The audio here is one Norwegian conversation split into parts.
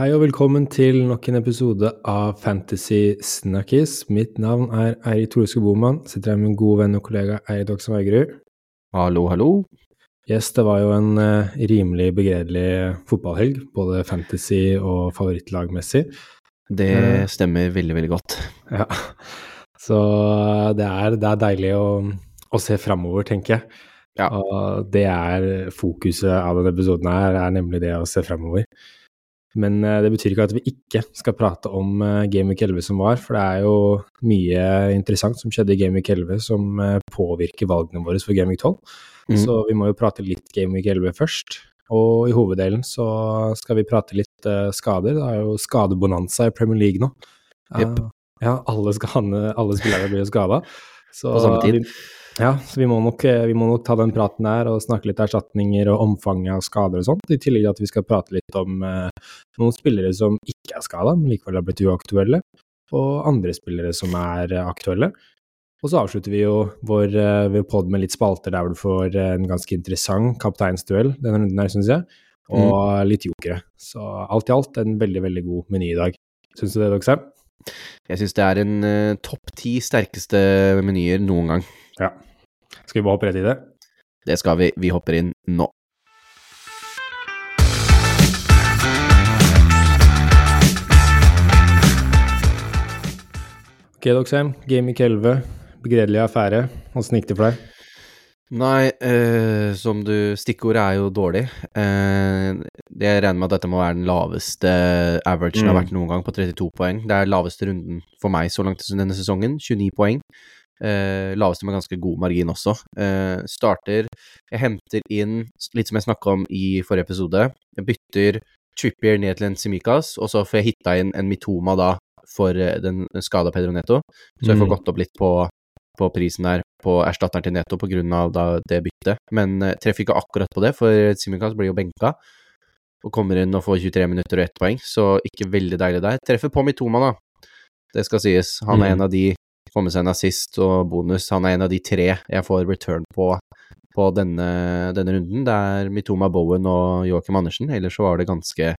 Hei og velkommen til nok en episode av Fantasy Snakkis. Mitt navn er Eirik Toreske Boman. Sitter her med min gode venn og kollega Eirik Doksen Veigerud. Hallo, hallo. Yes, det var jo en uh, rimelig begredelig fotballhelg, både fantasy og favorittlagmessig. Det uh, stemmer veldig, veldig godt. Ja, så det er, det er deilig å, å se framover, tenker jeg. Ja. Og det er fokuset av denne episoden her, er nemlig det å se framover. Men uh, det betyr ikke at vi ikke skal prate om Gameweek Game Week 11 som var, for det er jo mye interessant som skjedde i Game Week 11 som uh, påvirker valgene våre for Game Week 12. Mm. Så vi må jo prate litt Game Week 11 først. Og i hoveddelen så skal vi prate litt skader. Det er jo skadebonanza i Premier League nå. Yep. ja, alle, skane, alle spillere blir jo skada. På samme tid. Ja, så vi må, nok, vi må, nok, ta den praten der og snakke litt erstatninger og omfanget av skader og sånt. I tillegg til at vi skal prate litt om eh, noen spillere som ikke er skada, men likevel har blitt uaktuelle. Og andre spillere som er eh, aktuelle. Og så avslutter vi jo vår, eh, vår pod med litt spalter der hvor du får eh, en ganske interessant kapteinsduell denne runden her, syns jeg. Og mm. litt jokere. Så alt i alt en veldig, veldig god meny i dag. Syns du det, Doxheim? Jeg syns det er en uh, topp ti sterkeste menyer noen gang. Ja. Skal vi bare hoppe rett i det? Det skal vi. Vi hopper inn nå. Ok, Doxheim. Gaming 11. Begredelig affære. Åssen gikk det for deg? Nei, eh, som du Stikkordet er jo dårlig. Eh, jeg regner med at dette må være den laveste averagen mm. har vært noen gang, på 32 poeng. Det er laveste runden for meg så langt denne sesongen, 29 poeng. Eh, laveste med ganske god margin også. Eh, starter Jeg henter inn, litt som jeg snakka om i forrige episode, jeg bytter Trippier ned til en Simikas, og så får jeg hitta inn en Mitoma da for eh, den skada Pedro Neto. Så jeg får mm. gått opp litt på på prisen der på erstatteren til Neto pga. det byttet. Men eh, treffer ikke akkurat på det, for Simikas blir jo benka og kommer inn og får 23 minutter og ett poeng, så ikke veldig deilig der. Treffer på Mitoma, da. Det skal sies. Han er mm. en av de Med seg en assist og bonus. Han er en av de tre jeg får return på på denne, denne, runden. Det er Mitoma Bowen og Joakim Andersen. Ellers så var det ganske,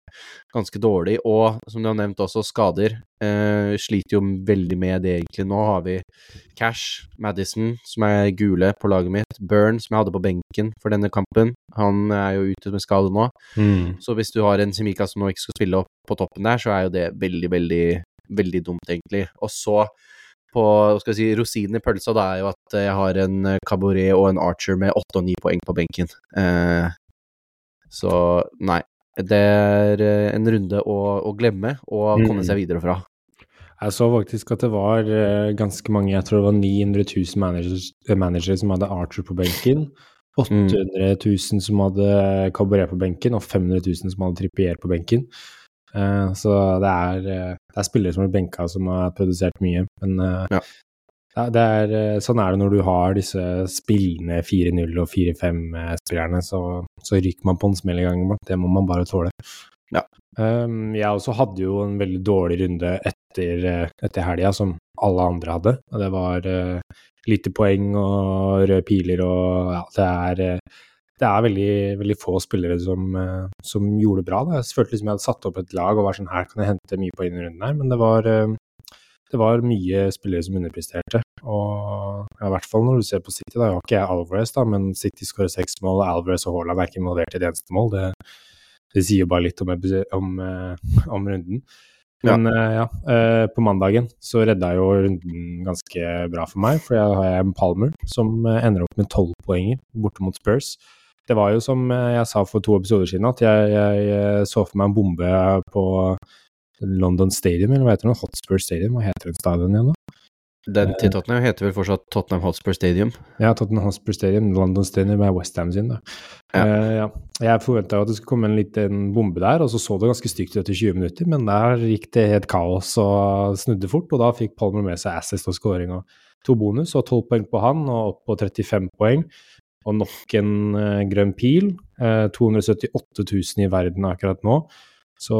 ganske dårlig. Og som du har nevnt også, skader. Eh, sliter jo veldig med det egentlig. Nå har vi Cash, Madison, som er gule på laget mitt. Burn, som jeg hadde på benken for denne kampen. Han er jo ute med skade nå. Mm. Så hvis du har en Simika som nå ikke skal spille opp på toppen der, så er jo det veldig, veldig, veldig dumt, egentlig. Og så på skal si, rosinen i pølsa, da er jo at jeg har en eh, Cabaret og en Archer med åtte og ni poeng på benken. Eh, så nei. Det er eh, en runde å, å glemme og komme seg mm. videre fra. Jeg så faktisk at det var uh, ganske mange, jeg tror det var 900 000 managers, managere som hadde Archer på benken. 800 mm. 000 som hadde Cabaret på benken, og 500 000 som hadde Trippier på benken. Uh, så det er, uh, det er, spillere som er benka som har produsert mye. Men uh, ja. det er, sånn er det når du har disse spillende 4-0 og 4-5-spillerne. Så, så, ryker man på en smell i gangen. Det må man bare tåle. Ja. Um, jeg også hadde jo en veldig dårlig runde etter, etter helga, som alle andre hadde. Og det var lite poeng og røde piler og ja, det er det er veldig, veldig få spillere som, eh, som, gjorde det bra. Da. Jeg følte liksom jeg hadde satt opp et lag og var sånn her kan jeg hente mye på denne runden her, men det var, eh, det var mye spillere som underpresterte. Og ja, i hvert fall når du ser på City, da har ikke jeg Alvarez, da, men City skårer seks mål, Alvarez og Haaland er ikke involvert i det eneste mål. Det, det sier bare litt om, om, eh, om runden. Men ja, ja på mandagen så redda jo runden ganske bra for meg, for jeg har en Palmer som ender opp med tolv poenger borte mot Spurs. Det var jo som eh, jeg sa for to episoder siden, at jeg, jeg eh, så for meg en bombe på London Stadium, eller hva heter det? Hotspur Stadium, hva heter den stadion igjen da? Den til Tottenham heter vel fortsatt Tottenham Hotspur Stadium? Ja, Tottenham Hotspur Stadium. London Stadium er Westham sin, da. Ja. Uh, ja. Jeg forventa at det skulle komme en liten bombe der, og så så det ganske stygt ut etter 20 minutter, men der gikk det helt kaos og snudde fort, og da fikk Palmer med seg assist og scoring og to bonus, og 12 poeng på han, og opp på 35 poeng og nok en uh, grønn pil. Uh, 278 000 i verden akkurat nå. Så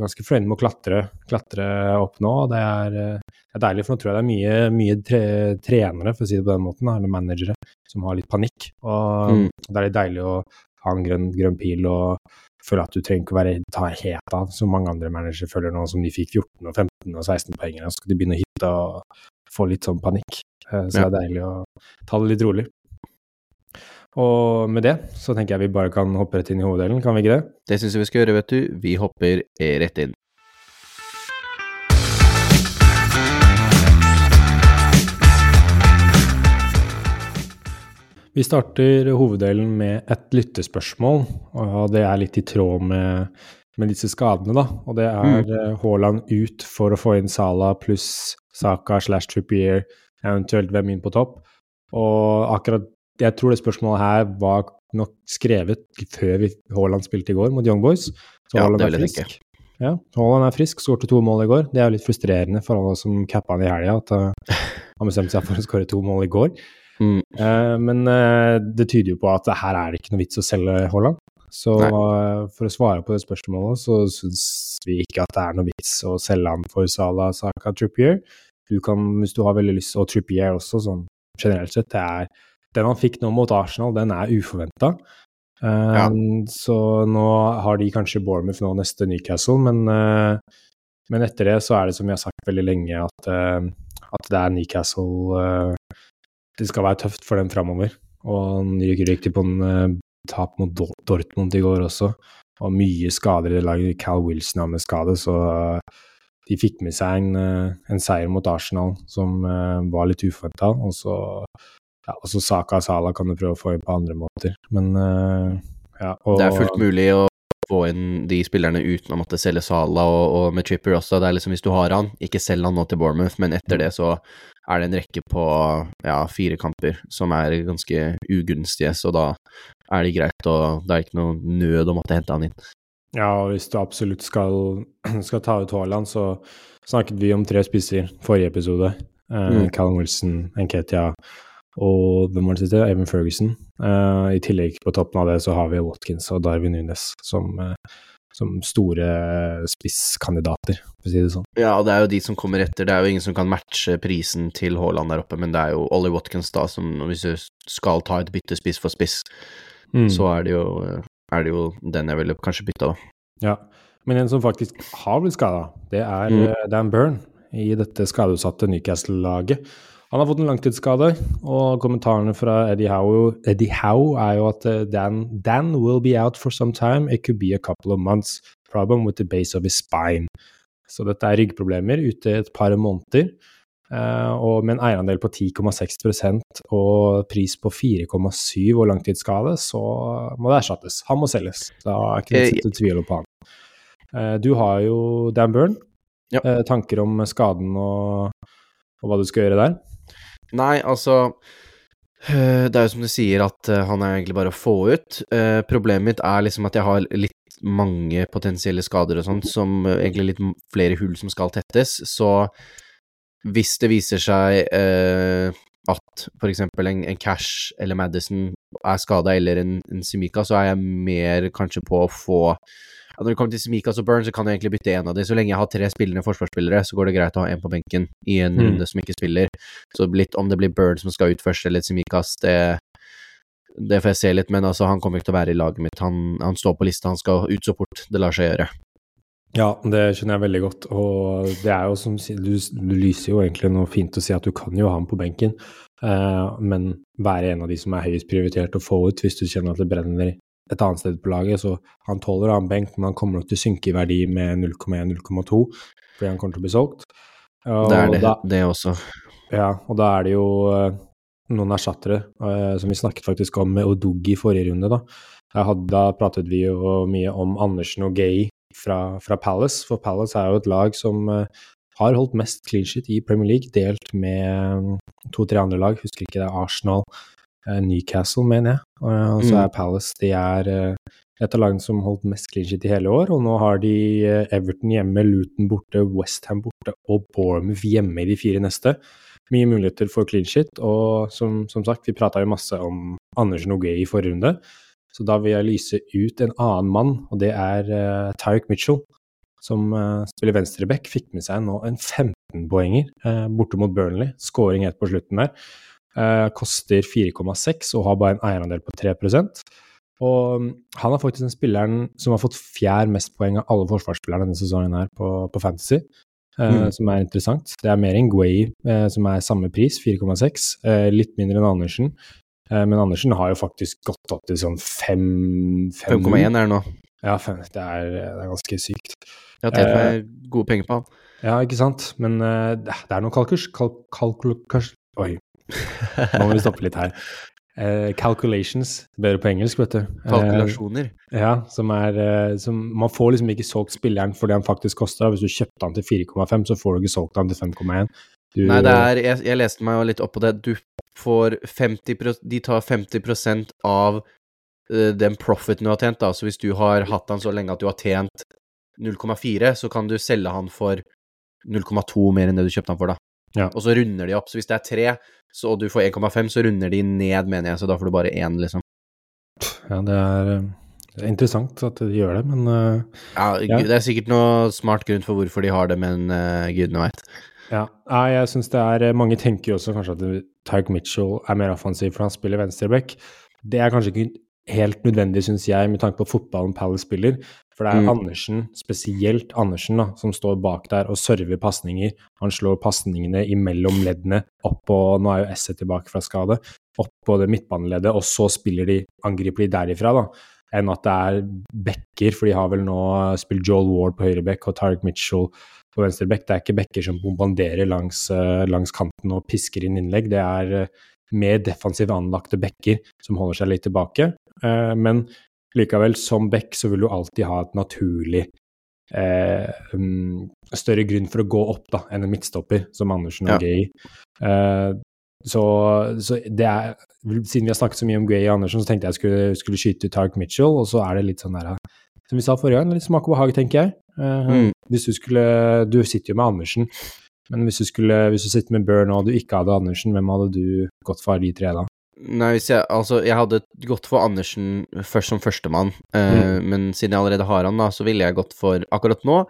ganske fornøyd med å klatre, klatre opp nå. Det er, uh, det er, deilig, for nå tror jeg det er mye, mye tre, trenere, for å si det på den måten, eller managere, som har litt panikk. Og mm. det er litt deilig å ha en grønn, grønn pil og, føle at du trenger ikke å være, ta helt av, som mange andre managere føler nå, som de fikk 14 og 15 og 16 poeng. Så skal de begynne å hitte og få litt sånn panikk. Eh, så det er deilig å ta det litt rolig. Og med det så tenker jeg vi bare kan hoppe rett inn i hoveddelen, kan vi ikke det? Det syns jeg vi skal gjøre, vet du. Vi hopper rett inn. Vi starter hoveddelen med et lyttespørsmål, og det er litt i tråd med, med disse skadene, da. Og det er mm. Eh, Haaland ut for å få inn Sala pluss Saka slash Trippier, eventuelt hvem inn på topp. Og akkurat Jeg tror det spørsmålet her var nok skrevet før vi, Haaland spilte i går mot Young Boys. Så ja, Haaland jeg tenke. Ja, Haaland er frisk, skårte to mål i går. Det er jo litt frustrerende for alle som cappa han i helga, at uh, han bestemte seg for å skåre to mål i går. Mm. Uh, men uh, det tyder jo på at her er det ikke noe vits å selge Haaland. Så for å svare på det spørsmålet, så syns vi ikke at det er noe vits å selge han for Salah, Saka, Trippier. Du kan, hvis du har veldig lyst, og Trippier også, sånn generelt sett, det er Den han fikk nå mot Arsenal, den er uforventa. Ja. Så nå har de kanskje Bournemouth nå neste Newcastle, men, men etter det så er det som jeg har sagt veldig lenge, at, at det er Newcastle det skal være tøft for dem framover. Og han rykker riktig på en uh, tap mot Dortmund i går også. Og mye skader i det laget. Cal Wilson har med skade, så uh, de fikk med seg en, uh, en, seier mot Arsenal som var litt uforventa. Og så ja, altså Saka og Sala kan du prøve å få inn på andre måter. Men ja, og, Det er fullt mulig å få inn de spillerne uten å måtte selge Sala og, og, med Tripper også. Det er liksom Hvis du har han, ikke selg han nå til Bournemouth, men etter det så er det en rekke på ja, fire kamper som er ganske ugunstige, så da er det greit, og det er ikke noe nød å måtte hente han inn. Ja, og hvis du absolutt skal, skal ta ut Haaland, så snakket vi om tre spisser forrige episode. Eh, mm. Callum Wilson, Nketia og hvem var det siste? Evan Ferguson. Uh, I tillegg på toppen av det så har vi Watkins og Darwin Nunes som, uh, som store spisskandidater, for å si det sånn. Ja, det er jo de som kommer etter. Det er jo ingen som kan matche prisen til Haaland der oppe, men det er jo Ollie Watkins da som hvis du skal ta et bytte spiss for spiss, mm. så er det, jo, er det jo den jeg ville kanskje bytta, da. Ja, men en som faktisk har blitt skada, det er mm. Eh, Dan Byrne i dette skadeutsatte Newcastle-laget. Han har fått en langtidsskade, og kommentarene fra Eddie Howe, Eddie Howe er jo at eh, Dan, Dan, will be out for some time. It could be a couple of months. Problem with the base of his spine. Så dette er ryggproblemer ute et par måneder. Uh, og med en eierandel på 10,6% og pris på 4,7 og langtidsskade, så må det erstattes. Han må selges. Da er ikke det å tvil på han. Du har jo Dan Burn. Ja. Tanker om skaden og, og hva du skal gjøre der? Nei, altså eh, Det er jo som du sier, at eh, han er egentlig bare å få ut. Eh, problemet mitt er liksom at jeg har litt mange potensielle skader og sånt, som egentlig litt flere hull som skal tettes. Så hvis det viser seg at f.eks. En, en Cash eller Madison er skada, eller en, en Simika, så er jeg mer kanskje på å få når det kommer til Smikas og Burn, så kan jeg egentlig bytte en av de. Så lenge jeg har tre spillende forsvarsspillere, så går det greit å ha en på benken i en mm. runde som ikke spiller. Så litt om det blir Burn som skal ut først, eller Smikas, det, det får jeg se litt. Men altså, han kommer ikke til å være i laget mitt. Han, han står på lista, han skal ut så fort det lar seg gjøre. Ja, det skjønner jeg veldig godt. Og det er jo som du, du lyser jo egentlig noe fint å si at du kan jo ha ham på benken, uh, men være en av de som er høyest prioritert å få ut hvis du kjenner at det brenner et annet sted på laget, så han tåler å ha en benk, men han kommer nok til å synke i verdi med 0,1-0,2 fordi han kommer til å bli solgt. Og det er det, da, det også. Ja, og da er det jo uh, noen erstattere, uh, som vi snakket faktisk om med Odogi i forrige runde, da. Hadde, da pratet vi jo mye om Andersen og Gay fra, fra, Palace, for Palace er jo et lag som uh, har holdt mest clean shit i Premier League, delt med to-tre andre lag, husker ikke det Arsenal, Eh, Newcastle, mener jeg. Og så er mm. Palace de er eh, et av lagene som holdt mest clean shit i hele år. Og nå har de eh, Everton hjemme, Luton borte, Westham borte og Bournemouth hjemme i de fire neste. Mye muligheter for clean shit. Og som, som sagt, vi prata jo masse om Andersen og Gay i forrige runde. Så da vil jeg lyse ut en annen mann, og det er uh, Tyrick Mitchell. Som uh, spiller venstreback, fikk med seg nå en 15-poenger uh, borte mot Burnley. Skåring helt på slutten der. Eh, koster 4,6 og har bare en eierandel på 3% Og han er faktisk den spilleren som har fått fjær mest poeng av alle forsvarsspillere denne sesongen her på, på Fantasy, eh, Mm. som er interessant. Det er mer enn Guay, eh, som er samme pris, 4,6. Eh, litt mindre enn Andersen. Eh, men Andersen har jo faktisk gått opp til sånn 5,1 er det nå. Ja, det, er, det er ganske sykt. Jeg har tjent meg gode penger på han. Ja, ikke sant? Men eh, det er noe kalkurs... Kalk, kalk, Oi, nå må vi stoppe litt her. Uh, calculations, bedre på engelsk, vet du. Kalkulasjoner. Uh, ja, som er uh, som, Man får liksom ikke solgt spilleren for det han faktisk koster. Hvis du kjøpte han til 4,5, så får du ikke solgt han til 5,1. Nei, det er jeg, jeg leste meg jo litt opp på det. Du får 50 De tar 50% av eh, den profiten du har tjent, da. Så hvis du har hatt han så lenge at du har tjent 0,4, så kan du selge han for 0,2 mer enn det du kjøpte han for, da. Ja. Og så runder de opp. Så hvis det er tre, så, og du får 1,5, så runder de ned, mener jeg. Så da får du bare én, liksom. Ja, det er, eh, det er interessant at de gjør det, men uh, Ja, Ja. Det er sikkert noe smart grunn for hvorfor de har det, men uh, gudene veit. Ja, jeg synes det er Mange tenker jo også kanskje at Tyke Mitchell er mer offensiv for han spiller venstreback. Det er kanskje ikke helt nødvendig, syns jeg, med tanke på fotballen Palace spiller. For det er Mm. Andersen, spesielt Andersen, da, som står bak der og server pasninger. Han slår pasningene imellom leddene opp på Nå er jo Esset tilbake fra skade. Opp på det midtbaneleddet, og så spiller de, angriper de derifra, da. Enn at det er backer, for de har vel nå spilt Joel Ward på høyre back og Tariq Mitchell på venstre bekk. Det er ikke bekker som bombanderer langs, eh, langs kanten og pisker inn innlegg. Det er eh, mer defensivt anlagte bekker som holder seg litt tilbake. Eh, men likevel, som back så vil du alltid ha et naturlig eh, um, større grunn for å gå opp da, enn en midtstopper, som Andersen og Ja. Gay. Eh, så, så det er Siden vi har snakket så mye om Gay og Andersen, så tenkte jeg skulle, skulle skyte ut Tark Mitchell, og så er det litt sånn der Som vi sa forrige gang, litt smak og behag, tenker jeg. Eh, Mm. Hvis du skulle Du sitter jo med Andersen, men hvis du skulle Hvis du sitter med Burn og du ikke hadde Andersen, hvem hadde du gått for de tre da? Nei, jeg Altså, jeg hadde gått for Andersen først som førstemann, eh, men siden jeg allerede har han, da, så ville jeg gått for Akkurat nå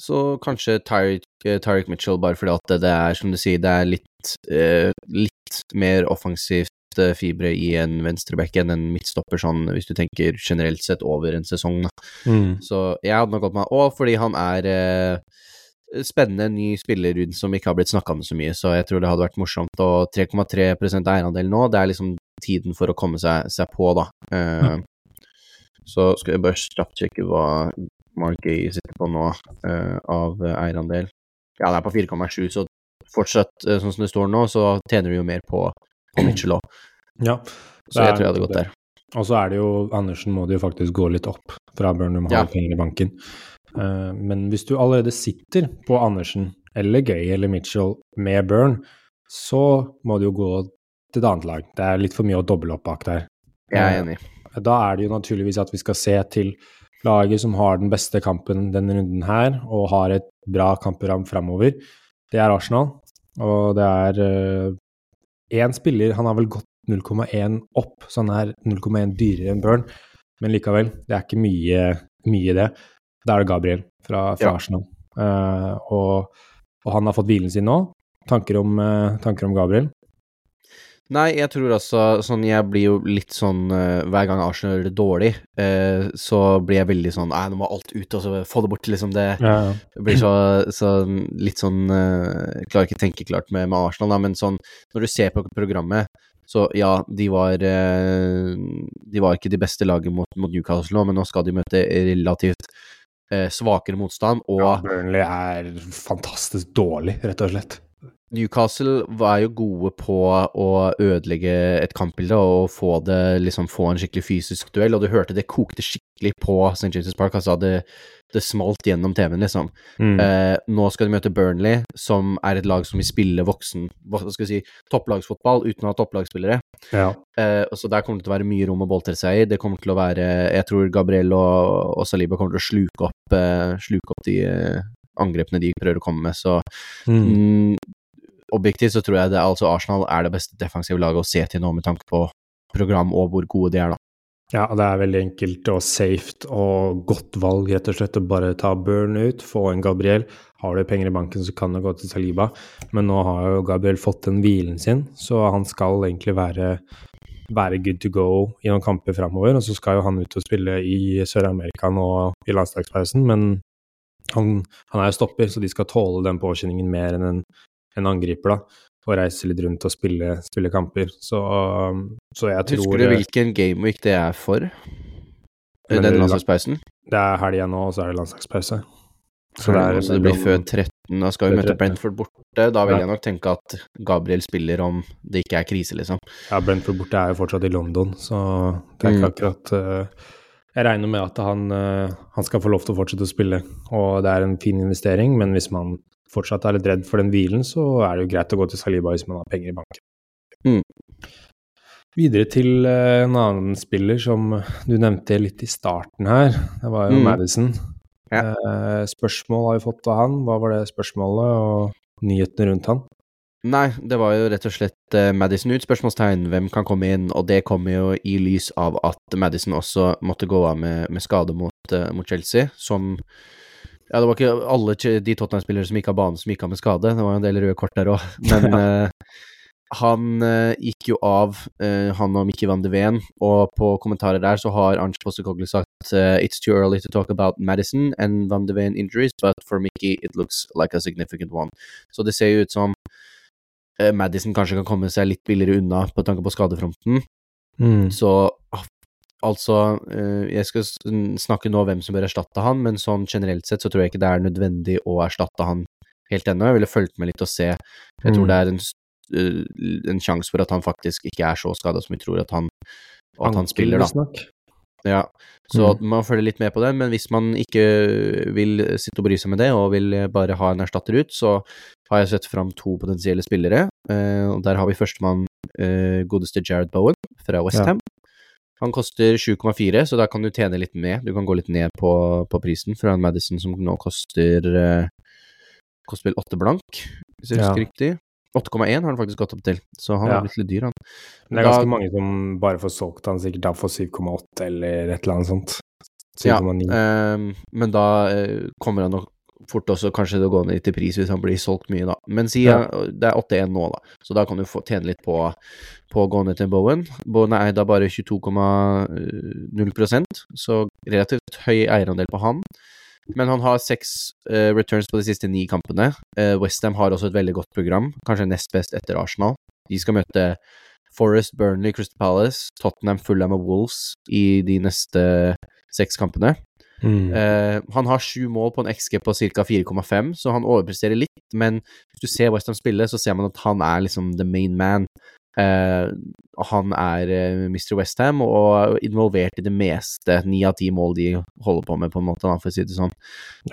så kanskje Tyreek eh, Mitchell, bare fordi at det, er, som du sier, det er litt, eh, litt mer offensivt eh, fibre i en venstreback enn en midtstopper, sånn hvis du tenker generelt sett over en sesong. Da. Så jeg hadde nok gått med Og fordi han er eh, spennende ny spiller som ikke har blitt snakka med så mye, så jeg tror det hadde vært morsomt. Og 3,3% eierandel nå, det er liksom tiden for å komme seg, seg på, da. Eh, Så skal jeg bare kjapt hva Mark Gay sitter på nå uh, av eierandel. Ja, det er på 4,7, så fortsatt uh, sånn som det står nå, så tjener du jo mer på, på Mitchell òg. Ja. Så jeg tror jeg hadde gått der. Og så er det jo Andersen må det jo faktisk gå litt opp fra Burnham har Ja. penger i banken. Eh, men hvis du allerede sitter på Andersen eller Gay eller Mitchell med Burn, så må du jo gå til et annet lag. Det er litt for mye å doble opp bak der. Jeg er Eh, enig. Da er det jo naturligvis at vi skal se til laget som har den beste kampen denne runden her, og har et bra kampprogram framover. Det er Arsenal, og det er én spiller Han har vel gått 0,1 opp, så han er 0,1 dyrere enn Burn, men likevel, det er ikke mye, mye det. Da er det Gabriel fra, fra Ja. Arsenal, Uh, og, og han har fått hvilen sin nå. Tanker om, uh, tanker om Gabriel? Nei, jeg tror altså sånn Jeg blir jo litt sånn uh, Hver gang Arsenal gjør det dårlig, uh, så blir jeg veldig sånn Nei, nå må alt ut, og så få det bort, liksom. Det Ja, ja. blir så, så litt sånn uh, klarer ikke tenke klart med, med Arsenal, da, men sånn Når du ser på programmet, så ja, de var De var ikke de beste laget mot, mot Newcastle nå, men nå skal de møte relativt svakere motstand, og ja, Burnley er fantastisk dårlig, rett og slett. Newcastle var jo gode på å ødelegge et kampbilde og få det liksom få en skikkelig fysisk duell, og du hørte det kokte skikkelig på St. James' Park. Altså, det, det smalt gjennom TV-en, liksom. Mm. Eh, nå skal de møte Burnley, som er et lag som vil spille voksen Hva skal vi si topplagsfotball uten å ha topplagsspillere. Ja. Eh, så der kommer det til å være mye rom å boltre seg i. Det kommer til å være Jeg tror Gabriel og, og Saliba kommer til å sluke opp, eh, sluke opp de eh, angrepene de prøver å komme med, så Mm. Objektivt så tror jeg det altså Arsenal er det beste defensive laget å se til nå med tanke på program og hvor gode de er, da. Ja, det er veldig enkelt og safe og godt valg, rett og slett, å bare ta Burn ut, få en Gabriel. Har du penger i banken, så kan du gå til Saliba, men nå har jo Gabriel fått den hvilen sin, så han skal egentlig være være good to go i noen kamper framover. Og så skal jo han ut og spille i Sør-Amerika nå i landslagspausen, men han, han, er jo stopper, så de skal tåle den påkjenningen mer enn en, en angriper, da. Og reise litt rundt og spille, spille kamper. Så, så jeg tror Husker du hvilken gameweek det er for? Den landslagspausen? Det er helga nå, og så er det landslagspause. Så det, er, så det blir før 13. Da skal vi møte Brentford borte. Da vil jeg nok tenke at Gabriel spiller om det ikke er krise, liksom. Ja, Brentford borte er jo fortsatt i London, så det er ikke mm. akkurat uh, Jeg regner med at han, uh, han, skal få lov til å fortsette å spille, og det er en fin investering, men hvis man fortsatt er litt redd for den hvilen, så er det jo greit å gå til Saliba hvis man har penger i banken. Mm. Videre til uh, en annen spiller som du nevnte litt i starten her. Det var jo mm. Madison. Ja. Eh, spørsmål har vi fått av han. Hva var det spørsmålet, og nyhetene rundt han? Nei, det var jo rett og slett uh, Madison ut, spørsmålstegn. Hvem kan komme inn? Og det kommer jo i lys av at Madison også måtte gå av med, med skade mot, uh, mot, Chelsea, som Ja, det var ikke alle de Tottenham-spillere som gikk av banen som gikk av med skade, det var en del røde kort der òg, men uh, han uh, gikk jo av, uh, han og Mikki van de Ven, og på kommentarer der så har Arnt Postekoglu sagt It's too early to talk about Madison and van de Ven injuries, but for Mikki it looks like a significant one. Så det ser jo ut som Madison kanskje kan komme seg litt billigere unna på tanke på skadefronten. Mm. Så altså Jeg skal snakke nå om hvem som bør erstatte han, men sånn generelt sett så tror jeg ikke det er nødvendig å erstatte han helt ennå. Jeg ville fulgt med litt og se. Jeg tror mm. det er en Eh, en sjanse for at han faktisk ikke er så skada som vi tror at han, at han spiller, da. Ja, så mm. man følger litt med på det, men hvis man ikke vil sitte og bry seg med det, og vil bare ha en erstatter ut, så har jeg sett fram to potensielle spillere. Uh, og Der har vi førstemann, godeste Jared Bowen fra Westham. Ja. Han koster 7,4, så da kan du tjene litt med. Du kan gå litt ned på, på prisen fra en Madison som nå koster uh, koster vel 8 blank, hvis jeg husker ja. riktig. 8,1 har han faktisk gått opp til, så han ja. har blitt litt dyr, han. Men det er ganske da, mange som bare får solgt han sikkert da for 7,8 eller et eller annet sånt. 7,9. Ja, eh, men da eh, kommer han nok fort også kanskje det å gå ned litt i pris hvis han blir solgt mye, da. Men si ja. det er 8-1 nå, da, så da kan du få tjene litt på, på å gå ned til Bowen. Bowen er da bare 22,0% så relativt høy eierandel på han. Men han har seks uh, returns på de siste ni kampene. Uh, Westham har også et veldig godt program, kanskje nest best etter Arsenal. De skal møte Forest, Burnley, Crystal Palace, Tottenham, Fulham og Wolves i de neste seks kampene. Mm. Uh, han har sju mål på en XG på ca. 4,5, så han overpresterer litt. Men hvis du ser Westham spille, så ser man at han er liksom the main man. Uh, han er uh, eh, Mr. Westham og involvert i det meste. Ni av ti mål de holder på med, på en måte, for å si det sånn.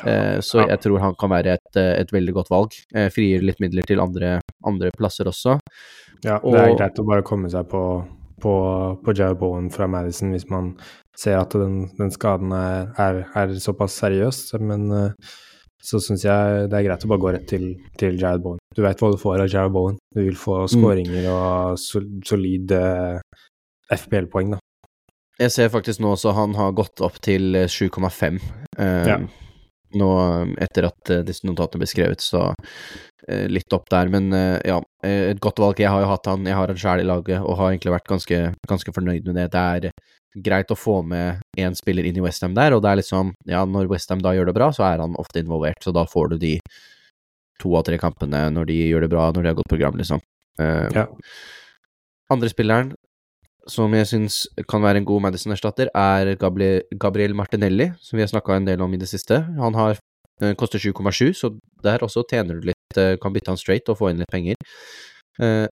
Uh, så jeg tror han kan være et, et veldig godt valg. frigjør litt midler til andre, andre, plasser også. Ja, det er greit å bare komme seg på, på, på Jared Bowen fra Madison hvis man ser at den, den skaden er, er, er, såpass seriøs, men så syns jeg det er greit å bare gå rett til, til Jared Bowen. Du vet hva du får av Jared Bowen. Du vil få mm. skåringer og sol, solide FPL-poeng, da. Jeg ser faktisk nå også han har gått opp til 7,5 Uh, ja. Nå etter at uh, disse notatene ble skrevet, så uh, litt opp der. Men uh, ja, et godt valg. Jeg har jo hatt han, jeg har han sjæl i laget og har egentlig vært ganske, ganske fornøyd med det. Det er greit å få med én spiller inn i Westham der, og det er liksom Ja, når Westham da gjør det bra, så er han ofte involvert, så da får du de to av tre kampene når de gjør det bra, når de har gått program, liksom. Ja. Andre spilleren som jeg syns kan være en god Madison-erstatter, er Gabriel Martinelli, som vi har snakka en del om i det siste. Han har, uh, koster 7,7, så der også tjener du litt, uh, kan bytte han straight og få inn litt penger. Uh,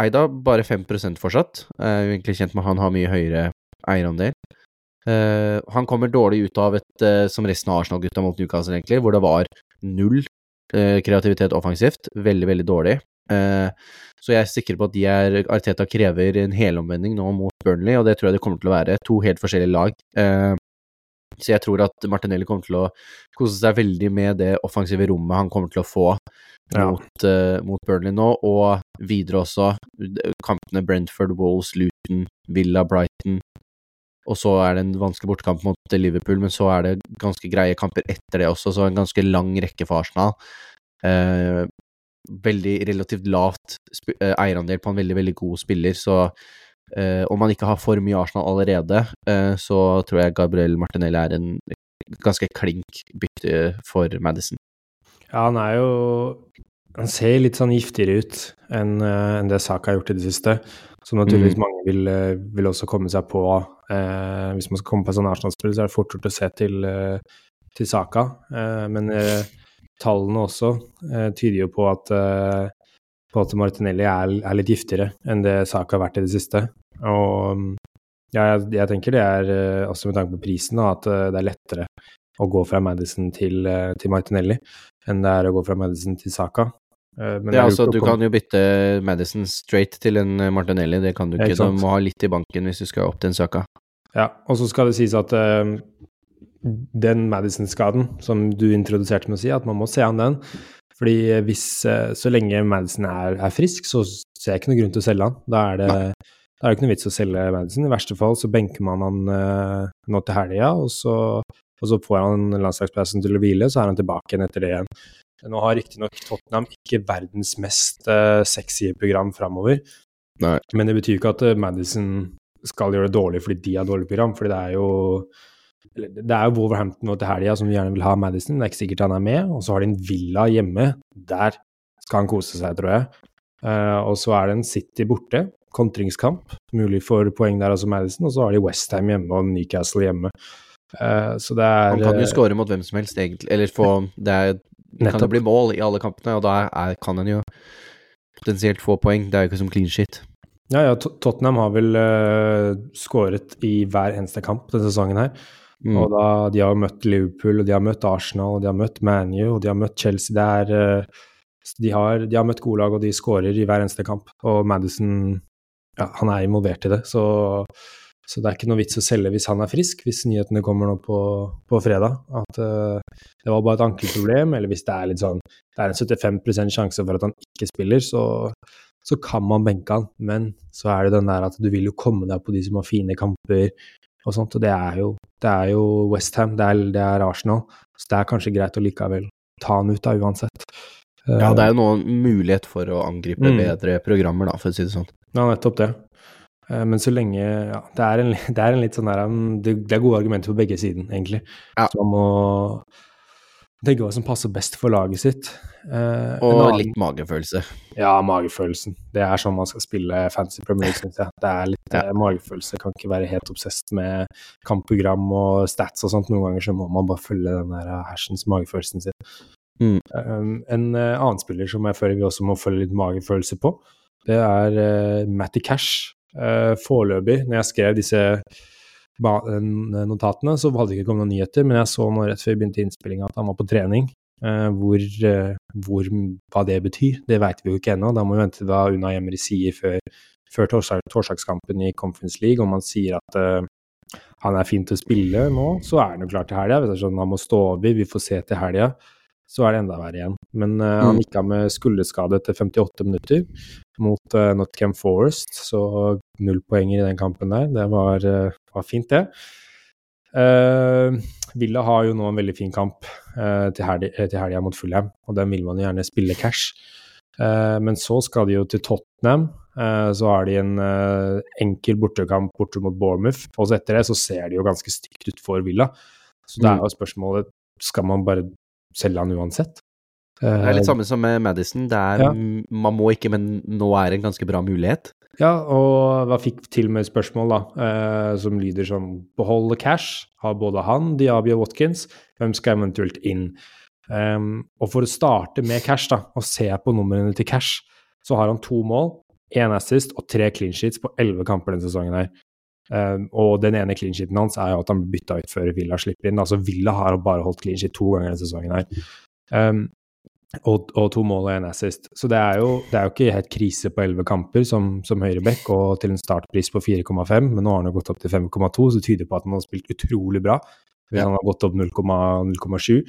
Eida bare 5 fortsatt. Jeg er egentlig kjent med at han har mye høyere eierandel. Uh, han kommer dårlig ut av et, som resten av Arsenal-gutta mot Newcastle, egentlig, hvor det var null kreativitet offensivt. Veldig, veldig dårlig. Så jeg er sikker på at de er, Arteta krever en helomvending nå mot Burnley, og det tror jeg det kommer til å være. To helt forskjellige lag. så jeg tror at Martinelli kommer til å kose seg veldig med det offensive rommet han kommer til å få ja. mot, mot, Burnley nå, og videre også kampene Brentford, Wolves, Luton, Villa, Brighton, og så er det en vanskelig bortekamp mot Liverpool, men så er det ganske greie kamper etter det også, så en ganske lang rekke for Arsenal. Eh, veldig relativt lavt eh, eierandel på en veldig, veldig god spiller, så Uh, om man ikke har for mye Arsenal allerede, uh, så tror jeg Gabriel Martinelli er en ganske klink bytte for Madison. Ja, han er jo Han ser litt sånn giftigere ut enn uh, enn det Saka har gjort i det siste. Som naturligvis Mm. mange vil, vil også komme seg på. Hvis man skal komme på en sånn Arsenal-spill, så er det fort gjort å se til, til Saka. Men eh, tallene også eh, tyder jo på at, eh, på at Martinelli er, er litt giftigere enn det Saka har vært i det siste. Og ja, jeg, jeg tenker det er, eh, også med tanke på prisen, da, at eh, det er lettere å gå fra Madison til, eh, til Martinelli enn det er å gå fra Madison til Saka. Men Det er altså, du kan jo bytte Madison straight til en Martinelli, det kan du ikke. ikke Du må ha litt i banken hvis du skal opp til en Saka. Ja, og så skal det sies at eh, den Madison-skaden som du introduserte med å si, at man må se an den. Fordi hvis, eh, så lenge Madison er, er frisk, så ser jeg ikke noe grunn til å selge han. Da er det, da er det ikke noe vits å selge Madison. I verste fall så benker man han uh, nå til helga, og, så- og så får han landslagsplassen til å hvile, så er han tilbake igjen etter det igjen. Nå har riktignok Tottenham ikke verdens mest uh, sexy program framover, men det betyr ikke at Madison skal gjøre det dårlig fordi de har dårlig program, fordi det er jo det er jo Wolverhampton nå til helga som gjerne vil ha Madison, det er ikke sikkert han er med. Og så har de en Villa hjemme, der skal han kose seg, tror jeg. Eh, og så er det en City borte, kontringskamp, mulig for poeng der altså Madison. Og så har de Westham hjemme og Newcastle hjemme. Eh, så det er Han kan jo eh, score mot hvem som helst, egentlig. Eller få Det, er, kan jo bli mål i alle kampene, og da er, kan han jo potensielt få poeng. Det er jo ikke som clean shit. Ja, ja, Tottenham har vel uh, skåret i hver eneste kamp denne sesongen her. Mm. Og da, de har møtt Liverpool, og de har møtt Arsenal, og de har møtt ManU, og de har møtt Chelsea. Det er, eh, de, har, de har møtt gode lag, og de skårer i hver eneste kamp. Og Madison ja, han er involvert i det, så, så det er ikke noe vits å selge hvis han er frisk, hvis nyhetene kommer nå på, på fredag. At uh, det var bare et ankelproblem, eller hvis det er litt sånn Det er en 75% sjanse for at han ikke spiller, så, så kan man benke han. Men så er det den der at du vil jo komme deg på de som har fine kamper og sånt, og det er jo, det er jo Westham, det, er- det er Arsenal, så det er kanskje greit å likevel ta han ut da, uansett. Ja, det er jo noen en mulighet for å angripe Mm. bedre programmer, da, for å si det sånn. Ja, nettopp det. Eh, Men så lenge Ja, det er en, det er en litt sånn der um, Det det er gode argumenter på begge siden, egentlig. Ja. Så man må tenke hva som passer best for laget sitt. Eh, Og annen- litt magefølelse. Ja, magefølelsen. Det er sånn man skal spille fancy Premier League, syns jeg. Det er litt Ja. eh, magefølelse. Kan ikke være helt obsesst med kampprogram og stats og sånt. Noen ganger så må man bare følge den der uh, hersens magefølelsen sin. Mm. Um, en uh, annen spiller som jeg føler vi også må følge litt magefølelse på, det er uh, Matty Cash. Uh, foreløpig, når jeg skrev disse notatene, så hadde det ikke kommet noen nyheter, men jeg så nå rett før vi begynte innspillinga at han var på trening. Eh, hvor, eh, hvor, hva det betyr, det vet vi jo ikke ennå. Da må vi vente hva Una Emry sier før, før torsdag, torsdagskampen i Conference League. Om han sier at uh, han er fin til å spille nå, så er han jo klar til helga. Sånn han må stå over, vi får se til helga, så er det enda verre igjen. Men uh, han Mm. gikk av med skulderskade etter 58 minutter mot uh, Nottingham Forest, så null poenger i den kampen der. Det var, uh, var fint, det. Uh, Villa har jo nå en veldig fin kamp til helga eh, til helga mot Fulham, og den vil man jo gjerne spille cash. Men så skal de jo til Tottenham. så har de en enkel bortekamp borte mot Bournemouth. Og så etter det så ser det jo ganske stygt ut for Villa. Så det er Mm. jo spørsmålet skal man bare selge han uansett. Det er litt Eh, samme som med Madison. Det er, Ja. Man må ikke, men nå er det en ganske bra mulighet. Ja, og hva fikk til med et spørsmål, da, eh, som lyder som Beholde cash, har både han, Diaby og Watkins, hvem skal eventuelt inn? Um, og for å starte med cash, da, og se på numrene til cash, så har han to mål, én assist og tre clean sheets på elleve kamper denne sesongen her. Ehm, og den ene clean sheeten hans er jo at han bytta ut før Villa slipper inn. Altså Villa har bare holdt clean sheet to ganger denne sesongen her. Um, og, og to mål og en assist. Så det er jo, det er jo ikke helt krise på elleve kamper som, som høyreback, og til en startpris på 4,5, men nå har han jo gått opp til 5,2, så det tyder på at han har spilt utrolig bra. Hvis han har gått opp 0,7.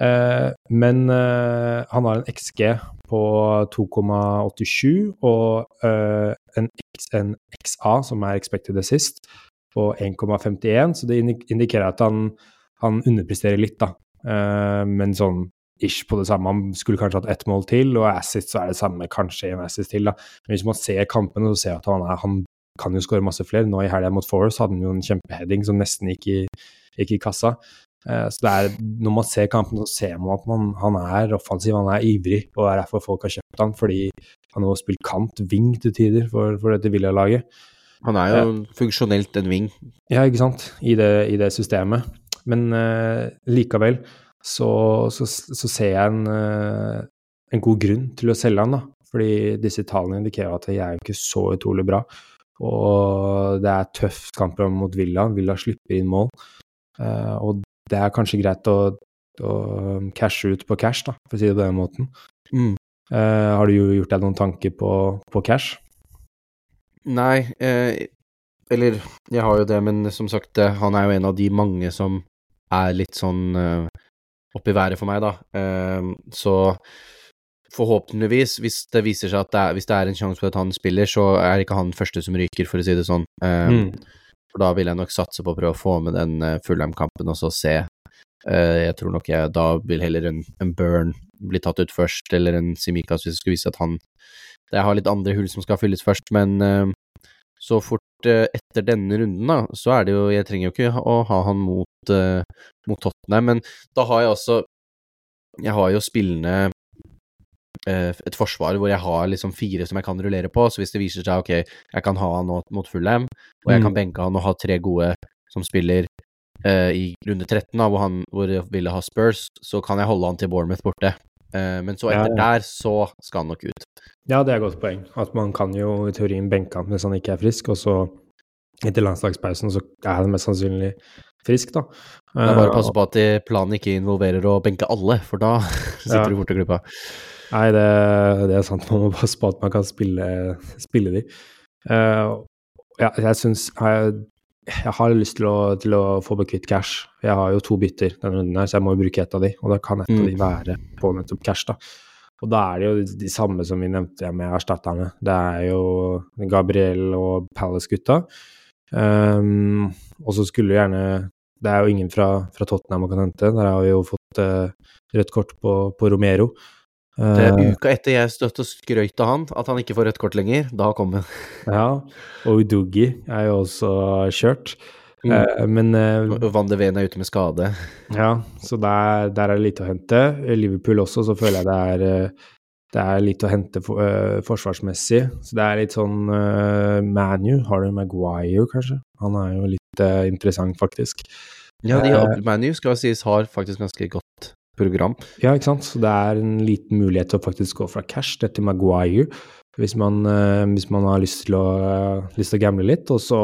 Uh, men uh, han har en XG på 2,87 og eh, en, en XA, som er expected assist, på 1,51, så det indikerer at han, han underpresterer litt, da. Uh, men sånn ish på det samme. Han skulle kanskje hatt ett mål til, og assist så er det samme, kanskje en assist til, da. Men hvis man ser kampene, så ser jeg at han, er, han kan jo skåre masse flere. Nå i helga mot Forest hadde han jo en kjempeheading som nesten gikk i, gikk i kassa. Eh, så det er, når man ser kampen, så ser man at man, han er offensiv, han er ivrig. Og det er derfor folk har kjøpt han, fordi han har spilt kant, wing til tider, for, for dette Villa-laget. Han er jo ja. funksjonelt en ving. Ja, ikke sant, i det, i det systemet. Men uh, likevel så, så, så, ser jeg en, uh, en god grunn til å selge han, da. Fordi disse tallene indikerer at jeg er jo ikke så utrolig bra. Og det er tøft kamper mot Villa. Villa slipper inn mål. Uh, og det er kanskje greit å, å, cashe ut på cash, da, for å si det på den måten. Mm. Uh, har du gjort deg noen tanker på, på cash? Nei, eh, eller jeg har jo det, men som sagt, eh, han er jo en av de mange som er litt sånn opp oppi været for meg, da. Eh, så forhåpentligvis, hvis det viser seg at det er, hvis det er en sjanse for at han spiller, så er ikke han første som ryker, for å si det sånn. Um, mm. For da vil jeg nok satse på å prøve å få med den Fullham-kampen og så se. Uh, jeg tror nok jeg da vil heller en, en Burn bli tatt ut først, eller en Simikas hvis det skulle vise at han Jeg har litt andre hull som skal fylles først, men uh, så fort uh, etter denne runden, da, så er det jo Jeg trenger jo ikke å ha han mot, mot Tottenham, men da har jeg også Jeg har jo spillende Eh, et forsvar hvor jeg har liksom fire som jeg kan rullere på. Så hvis det viser seg ok, jeg kan ha han nå mot Fullham, og jeg kan mm. benke han og ha tre gode som spiller uh, i runde 13, da, hvor han hvor ville ha Spurs, så kan jeg holde han til Bournemouth borte. Uh, men så etter ja, ja. der, så skal han nok ut. Ja, det er et godt poeng. At man kan jo i teorien benke han mens han ikke er frisk, og så etter landslagspausen så er han mest sannsynlig frisk, da. Det er bare å passe på at planen ikke involverer å benke alle, for da sitter ja. du borte gruppa. Nei, det, det, er sant. Man må passe på at man kan spille, spille de. Uh, ja, jeg syns jeg, har lyst til å, til å få meg kvitt cash. Jeg har jo to bytter denne runden, her, så jeg må jo bruke ett av de. Og da kan ett av de mm. være på nettopp cash, da. Og da er det jo de samme som vi nevnte med erstatterne. Det er jo Gabriel og Palace-gutta. Um, og så skulle gjerne Det er jo ingen fra, fra Tottenham man kan hente. Der har vi jo fått uh, rødt kort på, på Romero. Det er eh, uka etter jeg støtte og skrøt av han, at han ikke får rødt kort lenger. Da kom han. ja, og Udugi er jo også kjørt. Mm. Uh, men uh, Van de Ven er ute med skade. Ja, så der, der, er det lite å hente. Liverpool også, så føler jeg det er, det er litt å hente for, uh, forsvarsmessig. Så det er litt sånn uh, Manu, Harry Maguire, kanskje. Han er jo litt interessant, faktisk. Ja, de Manu skal sies har faktisk ganske godt program. Ja, ikke sant. Så det er en liten mulighet til å faktisk gå fra cash til Maguire hvis man, uh, hvis man har lyst til, å, uh, lyst til å gamble litt. Og så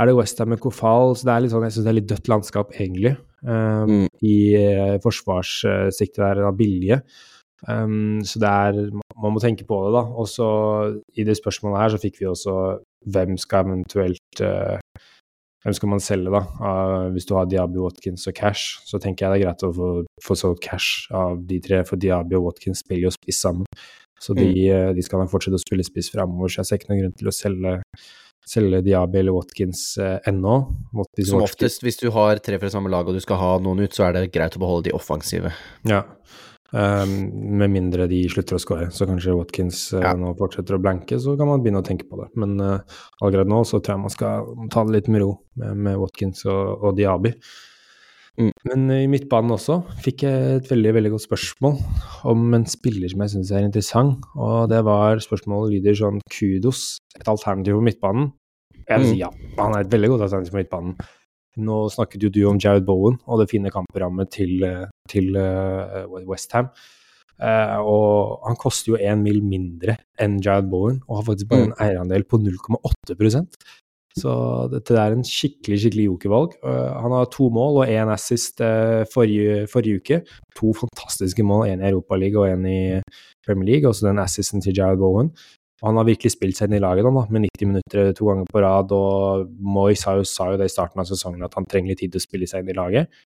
er det Westham med Kofal, så det er litt sånn, jeg syns det er litt dødt landskap, egentlig. Um, mm. I uh, forsvarssiktet der av billige. Um, så det er Man må tenke på det, da. Og så i det spørsmålet her så fikk vi også hvem skal eventuelt uh, hvem skal man selge, da? Uh, hvis du har Diaby, Watkins og Cash, så tenker jeg det er greit å få, få solgt Cash av de tre, for Diaby og Watkins spiller jo spiss sammen. Så de, mm. uh, de skal nok fortsette å spille spiss framover, så jeg ser ikke noen grunn til å selge, selge Diaby eller Watkins uh, ennå. Watkins, Som oftest, hvis du har tre fra samme lag og du skal ha noen ut, så er det greit å beholde de offensive. Ja, Um, med mindre de slutter å skåre. Så kanskje Watkins uh, ja. nå fortsetter å blanke, så kan man begynne å tenke på det. Men uh, allerede nå så tror jeg man skal ta det litt med ro med, med Watkins og, og Diaby. Mm. Men uh, i midtbanen også fikk jeg et veldig veldig godt spørsmål om en spiller som jeg syns er interessant. Og det var spørsmålet lyder sånn Kudos, et alternativ på midtbanen? Jeg vil si mm. ja, han er et veldig godt alternativ på midtbanen. Nå snakket jo du om Jared Bowen og det fine kampprogrammet til, til eh, Westham. Uh, eh, og han koster jo én mil mindre enn Jared Bowen, og har faktisk bare mm. en eierandel på 0,8% Så dette er en skikkelig skikkelig jokervalg. Uh, han har to mål og én assist uh, forrige, forrige, uke. To fantastiske mål, én i Europaligaen og én i Premier League. Også den assisten til Jared Bowen. Han har virkelig spilt seg inn i laget da, med 90 minutter to ganger på rad. og Moyes sa jo, sa jo det i starten av sesongen at han trenger litt tid til å spille seg inn i laget.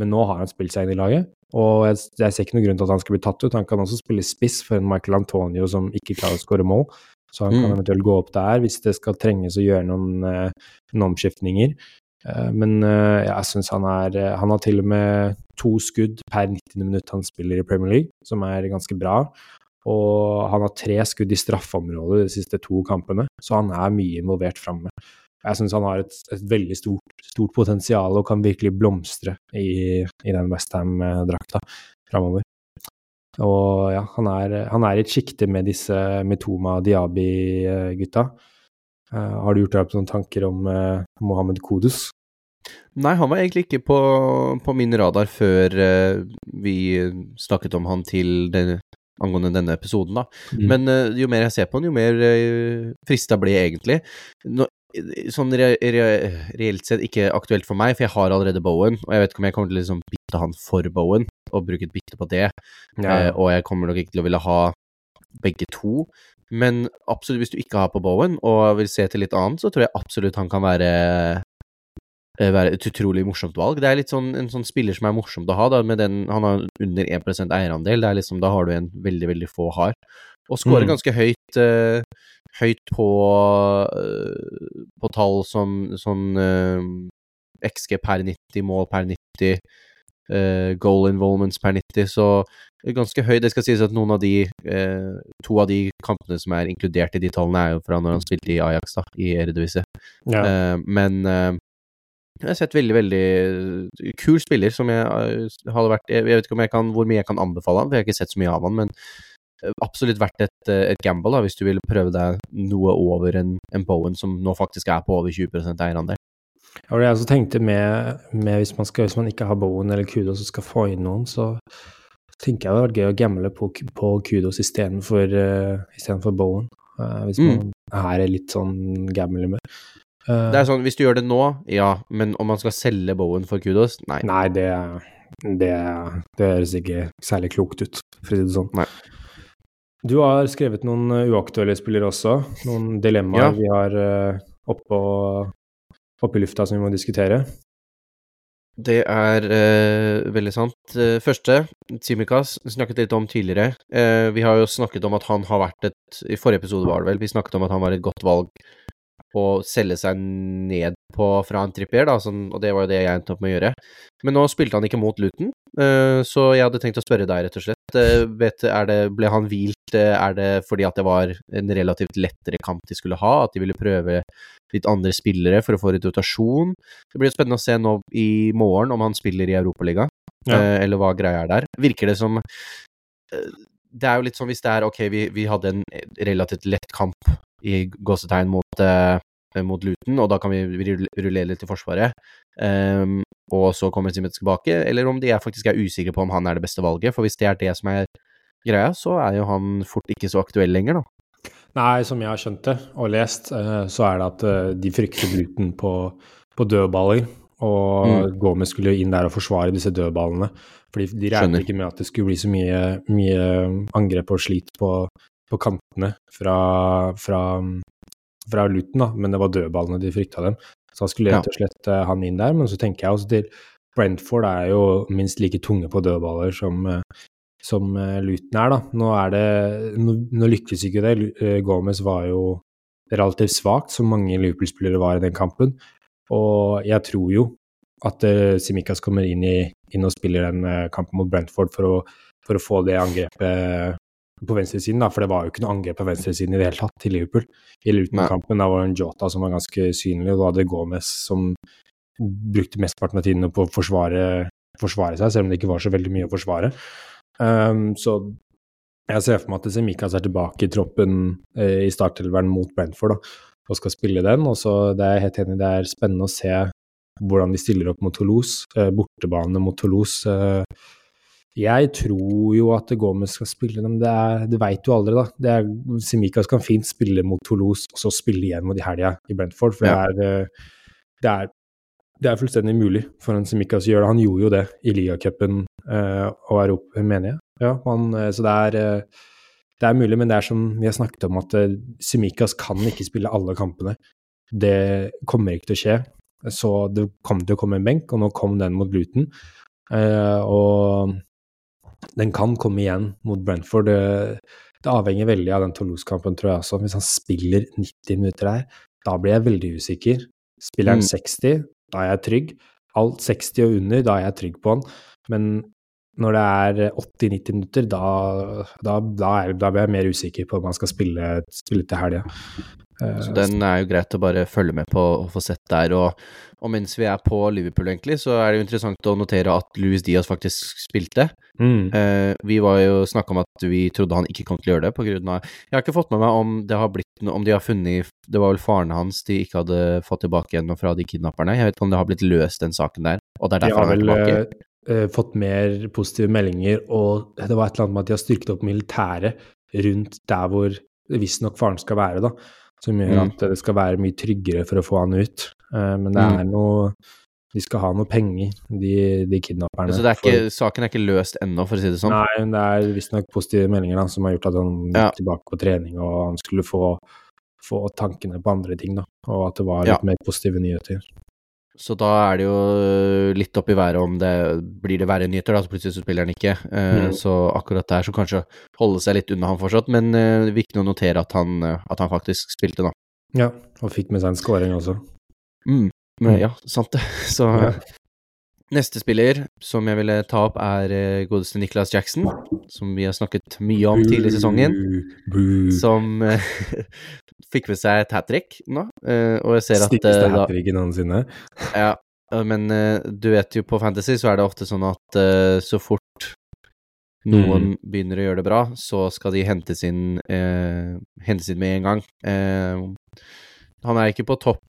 Men nå har han spilt seg inn i laget, og jeg, jeg ser ikke noen grunn til at han skal bli tatt ut. Han kan også spille spiss for en Michael Antonio som ikke klarer å skåre mål. Så han kan mm. eventuelt gå opp der hvis det skal trenges å gjøre noen, uh, noen omskiftninger. Uh, men jeg syns han er Han har til og med to skudd per 90 minutt han spiller i Premier League, som er ganske bra. Og han har tre skudd i straffeområdet de siste to kampene, så han er mye involvert framme. Jeg syns han har et, et veldig stort, stort, potensial og kan virkelig blomstre i, i den Westham-drakta framover. Og ja, han er, han er i et sjikte med disse Metoma Diabi-gutta. Uh, har du gjort deg opp noen tanker om uh, Mohammed Kodus? Nei, han var egentlig ikke på, på min radar før uh, vi snakket om han til den, angående denne episoden, da. Mm. Men jo mer jeg ser på han, jo mer frista blir jeg egentlig. Nå, sånn re re reelt sett ikke aktuelt for meg, for jeg har allerede Bowen, og jeg vet ikke om jeg kommer til å liksom bytte han for Bowen, og bruke et bytte på det. Ja. Eh, og jeg kommer nok ikke til å ville ha begge to. Men absolutt, hvis du ikke har på Bowen, og vil se til litt annet, så tror jeg absolutt han kan være eh, være et utrolig morsomt valg. Det er litt sånn en sånn spiller som er morsomt å ha, da, med den Han har under 1% eierandel. Det er liksom, da har du en veldig, veldig få har. Og scorer mm. ganske høyt uh, høyt på, uh, på tall som sånn uh, XG per 90, mål per 90, uh, goal involvements per 90, så ganske høy. Det skal sies at noen av de To av de kampene som er inkludert i de tallene, er jo fra når han spilte i Ajax, da, i Eredivisie. Ja. men jeg har sett veldig, veldig kul spiller som jeg hadde vært Jeg vet ikke om jeg kan, hvor mye jeg kan anbefale han, for jeg har ikke sett så mye av han, men absolutt vært et, eh, et gamble da, hvis du vil prøve deg noe over en, en Bowen som nå faktisk er på over 20% eierandel. Ja, det jeg også tenkte med, med hvis, man skal, hvis, man ikke har Bowen eller Kudos og skal få inn noen, så tenker jeg det hadde vært gøy å gamble på, på Kudos istedenfor uh, Bowen. Uh, hvis man mm. er litt sånn gamble med. Uh, det er sånn, Hvis du gjør det nå, ja, men om man skal selge Bowen for Kudos, nei. Nei, det, det, det høres ikke særlig klokt ut, for å si det sånn. Nei. Du har skrevet noen eh, uaktuelle spillere også. Noen dilemmaer ja. vi har uh, oppå, oppe i lufta som vi må diskutere. Det er uh, veldig sant. Første, Simikas, snakket litt om tidligere. Uh, vi har jo snakket om at han har vært et I forrige episode var det vel, vi snakket om at han var et godt valg å selge seg ned på fra en trippier, da, sånn, og det var jo det jeg endte opp med å gjøre. Men nå spilte han ikke mot Luton, så jeg hadde tenkt å spørre deg, rett og slett. Vet, det, ble han hvilt? Er det fordi at det var en relativt lettere kamp de skulle ha? At de ville prøve litt andre spillere for å få litt rotasjon? Det blir spennende å se nå i morgen om han spiller i Europaligaen, ja. eller hva greia er der. Virker det som Det er jo litt sånn hvis det er ok, vi, vi hadde en relativt lett kamp i gåsetegn mot, uh, mot Luton, og da kan vi rullere litt til Forsvaret. Um, og så kommer Simet tilbake, eller om de er faktisk er usikre på om han er det beste valget. For hvis det er det som er greia, så er jo han fort ikke så aktuell lenger, da. Nei, som jeg har skjønt det og lest, eh, så er det at eh, de frykter Luton på, på dødballer. Og mm. Gomez skulle inn der og forsvare disse dødballene. Fordi de regnet ikke med at det skulle bli så mye, mye angrep og slit på, på kantene fra, fra, fra Luton, da, men det var dødballene de frykta dem. Så da skulle rett og slett uh, han inn der, men så tenker jeg også til Brentford er jo minst like tunge på dødballer som, uh, som uh, Luton er, da. Nå er det Nå, nå lykkes ikke det. Gomez var jo relativt svakt, som mange Liverpool-spillere var i den kampen. Og jeg tror jo at Simikas kommer inn, i, inn og spiller den kampen mot Brentford for å, for å få det angrepet på venstresiden, da, for det var jo ikke noe angrep på venstresiden i det hele tatt til Liverpool. I Luton-kampen da var det en Jota som var ganske synlig, og da hadde Gomez som brukte mesteparten av tiden på å forsvare, forsvare, seg, selv om det ikke var så veldig mye å forsvare. Um, så jeg ser for meg at Semikas er tilbake i troppen eh, i startelveren mot Brentford da, og skal spille den. og så det er jeg helt enig, det er spennende å se hvordan de stiller opp mot Toulouse, eh, bortebane mot Toulouse. Eh, jeg tror jo at Gomez skal spille dem, det, er, det veit du aldri, da. Det er, Simikas kan fint spille mot Toulouse og så spille igjen mot de helga i Brentford, for ja. det, er, det, er, det, er, fullstendig mulig for en Simikas å gjøre det. Han gjorde jo det i ligacupen uh, og Europa, mener jeg. Ja, han, uh, så det er, uh, det er mulig, men det er som vi har snakket om, at Simikaz kan ikke spille alle kampene. Det kommer ikke til å skje. Så det kom til å komme en benk, og nå kom den mot Luton. og den kan komme igjen mot Brentford. Det, det avhenger veldig av den Toulouse-kampen, tror jeg også. Hvis han spiller 90 minutter der, da blir jeg veldig usikker. Spiller han mm. 60, da er jeg trygg. Alt 60 og under, da er jeg trygg på han. Men når det er 80-90 minutter, da, da, da, er, da, blir jeg mer usikker på om man skal spille, spille til helga. Så den er jo greit å bare følge med på og få sett der. Og, og, mens vi er på Liverpool, egentlig, så er det jo interessant å notere at Louis Diaz faktisk spilte. Mm. Eh, vi var jo snakka om at vi trodde han ikke kom til å gjøre det av Jeg har ikke fått med meg om det har blitt om de har funnet Det var vel faren hans de ikke hadde fått tilbake igjen fra de kidnapperne. Jeg vet ikke om det har blitt løst, den saken der. Og det er derfor de har vel, han er tilbake. Uh, fått mer positive meldinger, og det var et eller annet med at de har styrket opp militæret rundt der hvor visstnok faren skal være, da. Som gjør mm. at det skal være mye tryggere for å få han ut. Uh, men det mm. er noe de skal ha noe penger, de, de kidnapperne. Så er ikke, for... saken er ikke løst ennå, for å si det sånn? Nei, det er visstnok positive meldinger da, som har gjort at han gikk ja. tilbake på trening, og han skulle få, få, tankene på andre ting, da. Og at det var litt ja. mer positive nyheter. Så da er det jo litt opp i været om det blir det verre nyheter, da, så plutselig så spiller han ikke. Uh, mm. Så akkurat der så kanskje holde seg litt unna han fortsatt, men uh, viktig å notere at han, at han faktisk spilte, da. Ja, og fikk med seg en scoring også. Mm. Men, ja, sant det. Så ja. Neste spiller som jeg ville ta opp, er uh, godeste Nicholas Jackson, som vi har snakket mye om tidligere i sesongen. Som uh, fikk med seg et hat trick nå, uh, og jeg ser at Styggeste hat tricken noensinne. ja, men du vet jo på Fantasy så er det ofte sånn at så fort noen mm. begynner å gjøre det bra, så skal de hentes inn, hentes inn med en gang. han er ikke på topp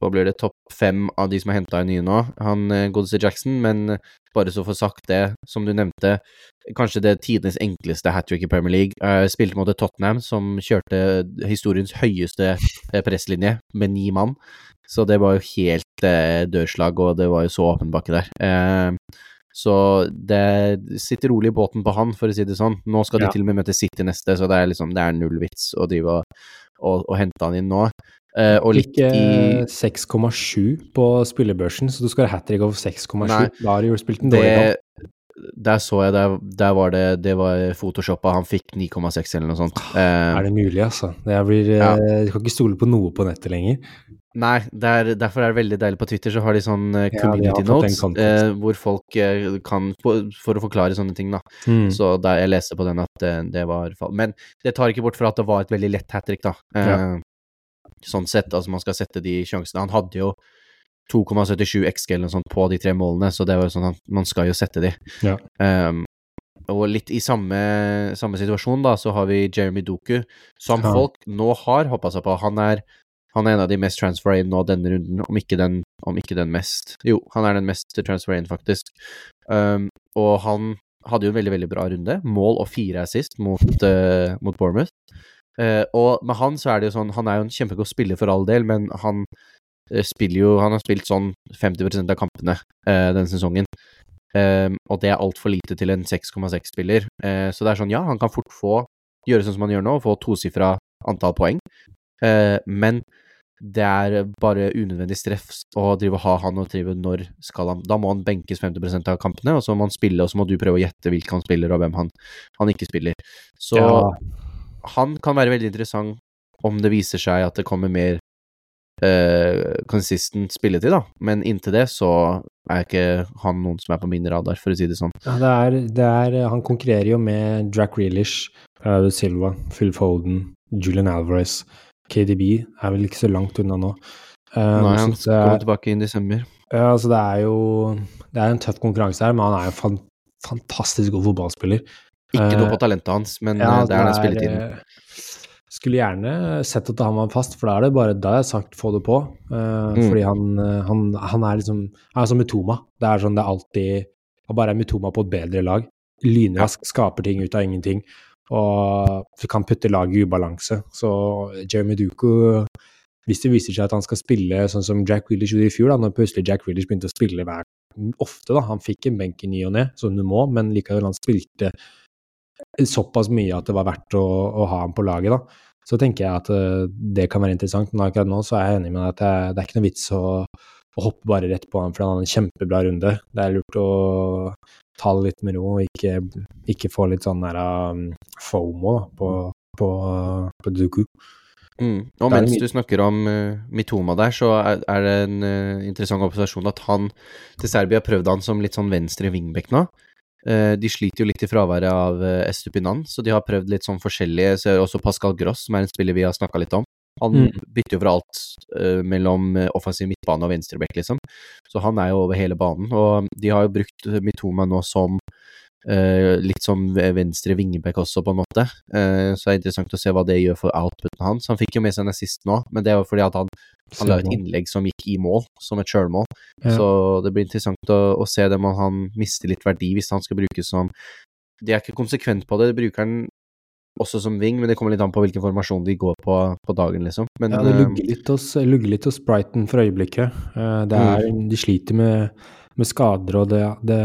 hva blir det, topp fem av de som er henta inn nye nå, han eh, godeste Jackson, men bare så få sagt det, som du nevnte, kanskje det tidenes enkleste hat trick i Premier League. Uh, spilte mot Tottenham, som kjørte historiens høyeste uh, presslinje med ni mann. Så det var jo helt uh, dørslag, og det var jo så åpen bakke der. så det sitter rolig i båten på han, for å si det sånn. Nå skal de ja. til og med møte City neste, så det er liksom, det er null vits å drive og, og, og hente han inn nå. Uh, og litt i 6,7 på spillebørsen, så du skal ha hat trick over 6,7. Da har du spilt en dårlig. Der så jeg, der, der var det Det var photoshoppa, han fikk 9,6 eller noe sånt. Uh, er det mulig, altså? Jeg, blir, ja. uh, kan ikke stole på noe på nettet lenger. Nei, der, derfor er det veldig deilig på Twitter, så har de sånn community ja, notes eh, hvor folk eh, kan for, å forklare sånne ting, da. Mm. Så der jeg leste på den at det, det var Men det tar ikke bort fra at det var et veldig lett hat trick, da. Eh, ja sånn sett. Altså, man skal sette de sjansene. Han hadde jo 2,77 XG eller noe sånt på de tre målene, så det var jo sånn at man skal jo sette de. Ja. Um, og litt i samme, samme, situasjon, da, så har vi Jeremy Doku, som ja. folk nå har hoppa seg på. Han er, han er en av de mest transfer in nå denne runden, om ikke, den, om ikke den mest Jo, han er den mest transfer in, faktisk. Um, og han hadde jo en veldig, veldig bra runde. Mål og fire assist mot, uh, mot Bournemouth. Uh, og med han så er det jo sånn Han er jo en kjempegod spiller for all del, men han uh, spiller jo Han har spilt sånn 50% av kampene uh, denne sesongen. og det er altfor lite til en 6,6-spiller. så det er sånn, ja, han kan fort få gjøre sånn som han gjør nå, få tosifra antall poeng, men det er bare unødvendig stress å drive og ha han og drive når skal han Da må han benkes 50% av kampene, og så må han spille, og så må du prøve å gjette hvilke han spiller, og hvem han, han ikke spiller. Så ja han kan være veldig interessant om det viser seg at det kommer mer uh, consistent spilletid, da. Men inntil det så er ikke han noen som er på min radar, for å si det sånn. Ja, det er, det er Han konkurrerer jo med Jack Reelish, Raul Silva, Phil Foden, Julian Alvarez. KDB er vel ikke så langt unna nå. Um, Nei, han kommer tilbake inn i desember. Ja, altså det er jo Det er en tøff konkurranse her, men han er jo fan, fantastisk god fotballspiller. Ikke noe på eh, talentet hans, men ja, eh, det er den spilletiden. Eh, skulle gjerne sett at han var fast, for da er det bare da jeg har sagt få det på. Uh, mm. Fordi han, han, han, er liksom Han er som Mutoma. Det er sånn det er alltid Han bare er Mutoma på et bedre lag. Lynrask, skaper ting ut av ingenting. Og kan putte laget i ubalanse. Så Jeremy Duku Hvis det viser seg at han skal spille sånn som Jack Willish gjorde i fjor, da når plutselig Jack Willish begynte å spille hver ofte, da. Han fikk en benk i ny og ne, som du må, men likevel han spilte såpass mye at det var verdt å, å ha ham på laget, da. Så tenker jeg at uh, det kan være interessant. Men akkurat nå så er jeg enig med deg at det, det, er ikke noe vits å, å, hoppe bare rett på ham, for han har en kjempebra runde. Det er lurt å ta det litt med ro og ikke, ikke få litt sånn der um, fomo da, på, på, på Duku. Mm. Og mens du snakker om uh, Mitoma der, så er, er det en uh, interessant observasjon at han til Serbia prøvde han som litt sånn venstre wingback nå. Eh, de sliter jo litt i fraværet av eh, Estupinan, så de har prøvd litt sånn forskjellige. Så også Pascal Gross, som er en spiller vi har snakka litt om. Han Mm. bytter jo fra alt uh, mellom offensiv midtbane og venstreback, liksom. Så han er jo over hele banen. Og de har jo brukt Mitoma nå som litt som venstre vingebekk også, på en måte. Eh, så det er interessant å se hva det gjør for outputen hans. Han fikk jo med seg en assist nå, men det var fordi at han, han la et innlegg som gikk i mål, som et sjølmål. Ja. Så det blir interessant å, å se det om han mister litt verdi hvis han skal brukes som De er ikke konsekvent på det, de bruker han også som wing, men det kommer litt an på hvilken formasjon de går på på dagen, liksom. Men Ja, det eh, lugger litt hos, lugger litt hos Brighton for øyeblikket. Eh, Det er, De sliter med, med skader, og det, det,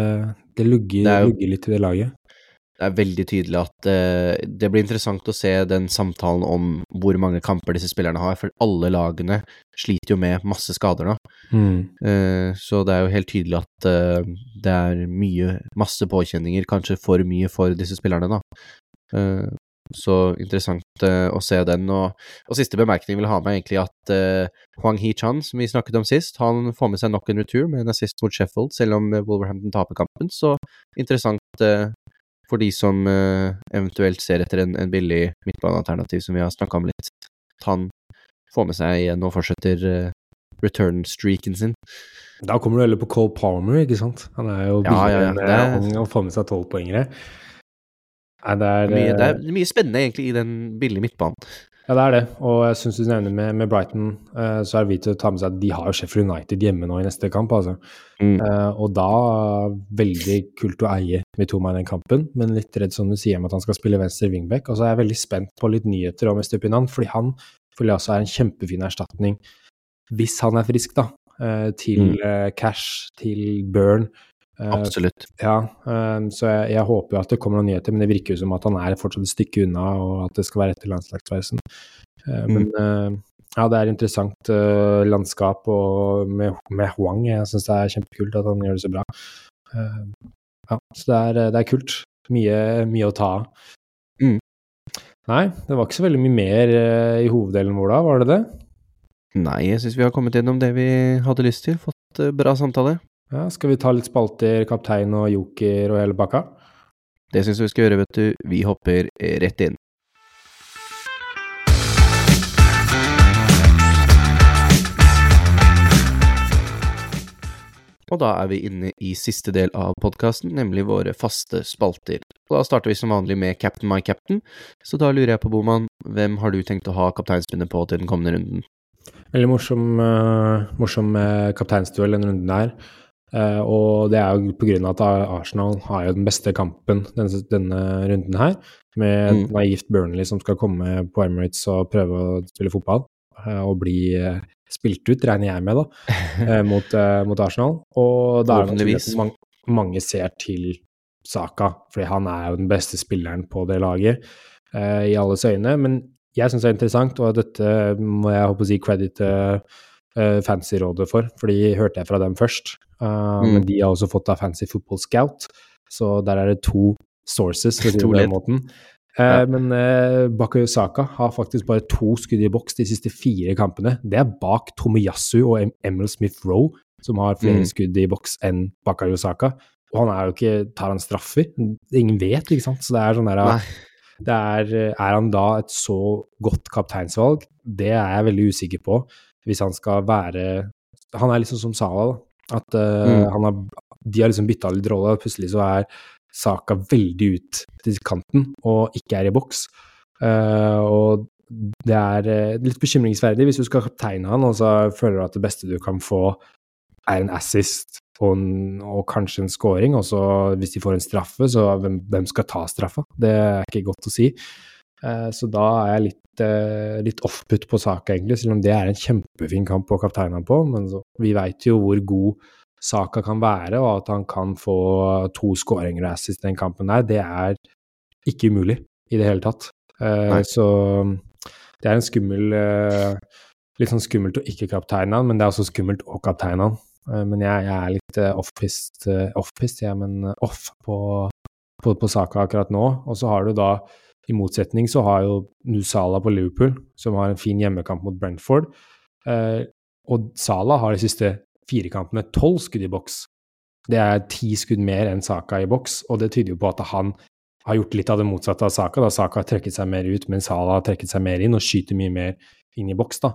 det, lugger, Det jo- lugger litt i det laget. det er veldig tydelig at uh, det blir interessant å se den samtalen om hvor mange kamper disse spillerne har, for alle lagene sliter jo med masse skader nå. Mm. Uh, så det er jo helt tydelig at uh, det er mye, masse påkjenninger, kanskje for mye for disse spillerne, da. Så interessant uh, å se den. Og, og siste bemerkning vil ha med egentlig at uh, Huang Hee-chan, som vi snakket om sist, han får med seg nok en retur med en assist mot Sheffield, selv om eh, Wolverhampton taper kampen. Så interessant uh, for de som eventuelt ser etter en, en billig midtbanealternativ, som vi har snakka om litt. At han får med seg igjen og fortsetter return-streaken sin. Da kommer du heller på Cole Palmer, ikke sant? Han er jo Ja, billigere ja, ja, enn eh, ung og får med seg tolvpoengere. Nei, det er, Mye, det eh, er mye spennende egentlig i den billige midtbanen. Ja, det er det. Og jeg syns du nevner med, med Brighton, uh, så er det viktig å ta med seg at de har jo Sheffield United hjemme nå i neste kamp, altså. Mm. Uh, og da veldig kult å eie Mitoma i den kampen, men litt redd som du sier om at han skal spille venstre wingback. Og så er jeg veldig spent på litt nyheter om Estupinan, fordi han føler jeg også er en kjempefin erstatning, hvis han er frisk, da, uh, til Mm. eh, Cash, til Burn. Eh, Uh, ja, eh, så jeg, jeg håper jo at det kommer noen nyheter, men det virker jo som at han er fortsatt et stykke unna, og at det skal være etter landslagspausen. Eh, Men eh, ja, det er interessant landskap og med, med Huang. Jeg syns det er kjempekult at han gjør det så bra. Ja, så det er, det er kult. Mye, mye å ta av. Mm. Nei, det var ikke så veldig mye mer i hoveddelen vår da, var det det? Nei, jeg syns vi har kommet gjennom det vi hadde lyst til. Fått bra samtale. Ja, skal vi ta litt spalter, kaptein og joker og hele bakka? Det syns vi skal gjøre, vet du. Vi hopper rett inn. Og da er vi inne i siste del av podkasten, nemlig våre faste spalter. Og da starter vi som vanlig med Captain my captain, så da lurer jeg på, Boman, hvem har du tenkt å ha kapteinspinnet på til den kommende runden? Veldig morsom, uh, morsom uh, kapteinsduell den runden her. Eh, og det er jo av at Arsenal har jo den beste kampen denne, denne runden her, med Mm. naivt Burnley som skal komme på Emirates og prøve å spille fotball, eh, og bli eh, spilt ut, regner jeg med, da, mot, mot Arsenal. Og da er det naturlig at mange, mange ser til Saka, fordi han er jo den beste spilleren på det laget i alles øyne. Men jeg syns det er interessant, og dette må jeg håpe å si credit til uh, Fancy-rådet for, for de hørte jeg fra dem først. Uh, Mm. Men de har også fått av Fancy Football Scout, så der er det to sources, for å si det To på den måten. Uh, Ja. Men uh, Bakayosaka har faktisk bare to skudd i boks de siste fire kampene. Det er bak Tomiyasu og em Emil Smith Roe, som har flere Mm. skudd i boks enn Bakayosaka. Og han er jo ikke Tar han straffer? Ingen vet, ikke sant? Så det er sånn der Nei. det er, er han da et så godt kapteinsvalg? Det er jeg veldig usikker på, hvis han skal være Han er liksom som Salah, da. At uh, Mm. han har De har liksom bytta litt rolle, plutselig så er Saka veldig ut til kanten og ikke er i boks. Uh, og det er eh, litt bekymringsverdig hvis du skal kapteine han, og så føler du at det beste du kan få, er en assist og, en, og kanskje en scoring, og så hvis de får en straffe, så hvem, hvem skal ta straffa? Det er ikke godt å si. Så da er jeg litt, litt off-put på saka, egentlig, selv om det er en kjempefin kamp å kapteine på. Men så, vi veit jo hvor god Saka kan være, og at han kan få to skåringer og assist den kampen der, det er ikke umulig i det hele tatt. Eh, så det er en skummel eh, Litt sånn skummelt å ikke kapteine han, men det er også skummelt å kapteine han. Eh, men jeg, jeg er litt eh, off-pist, eh, off-pist, ja, men eh, off på, på, på saka akkurat nå. Og så har du da, i motsetning, så har jo Nusala på Liverpool, som har en fin hjemmekamp mot Brentford. Eh, og Sala har de siste fire kampene tolv skudd i boks. Det er ti skudd mer enn Saka i boks, og det tyder jo på at han har gjort litt av det motsatte av Saka. da Saka har trekket seg mer ut, mens Sala har trekket seg mer inn og skyter mye mer inn i boks. da.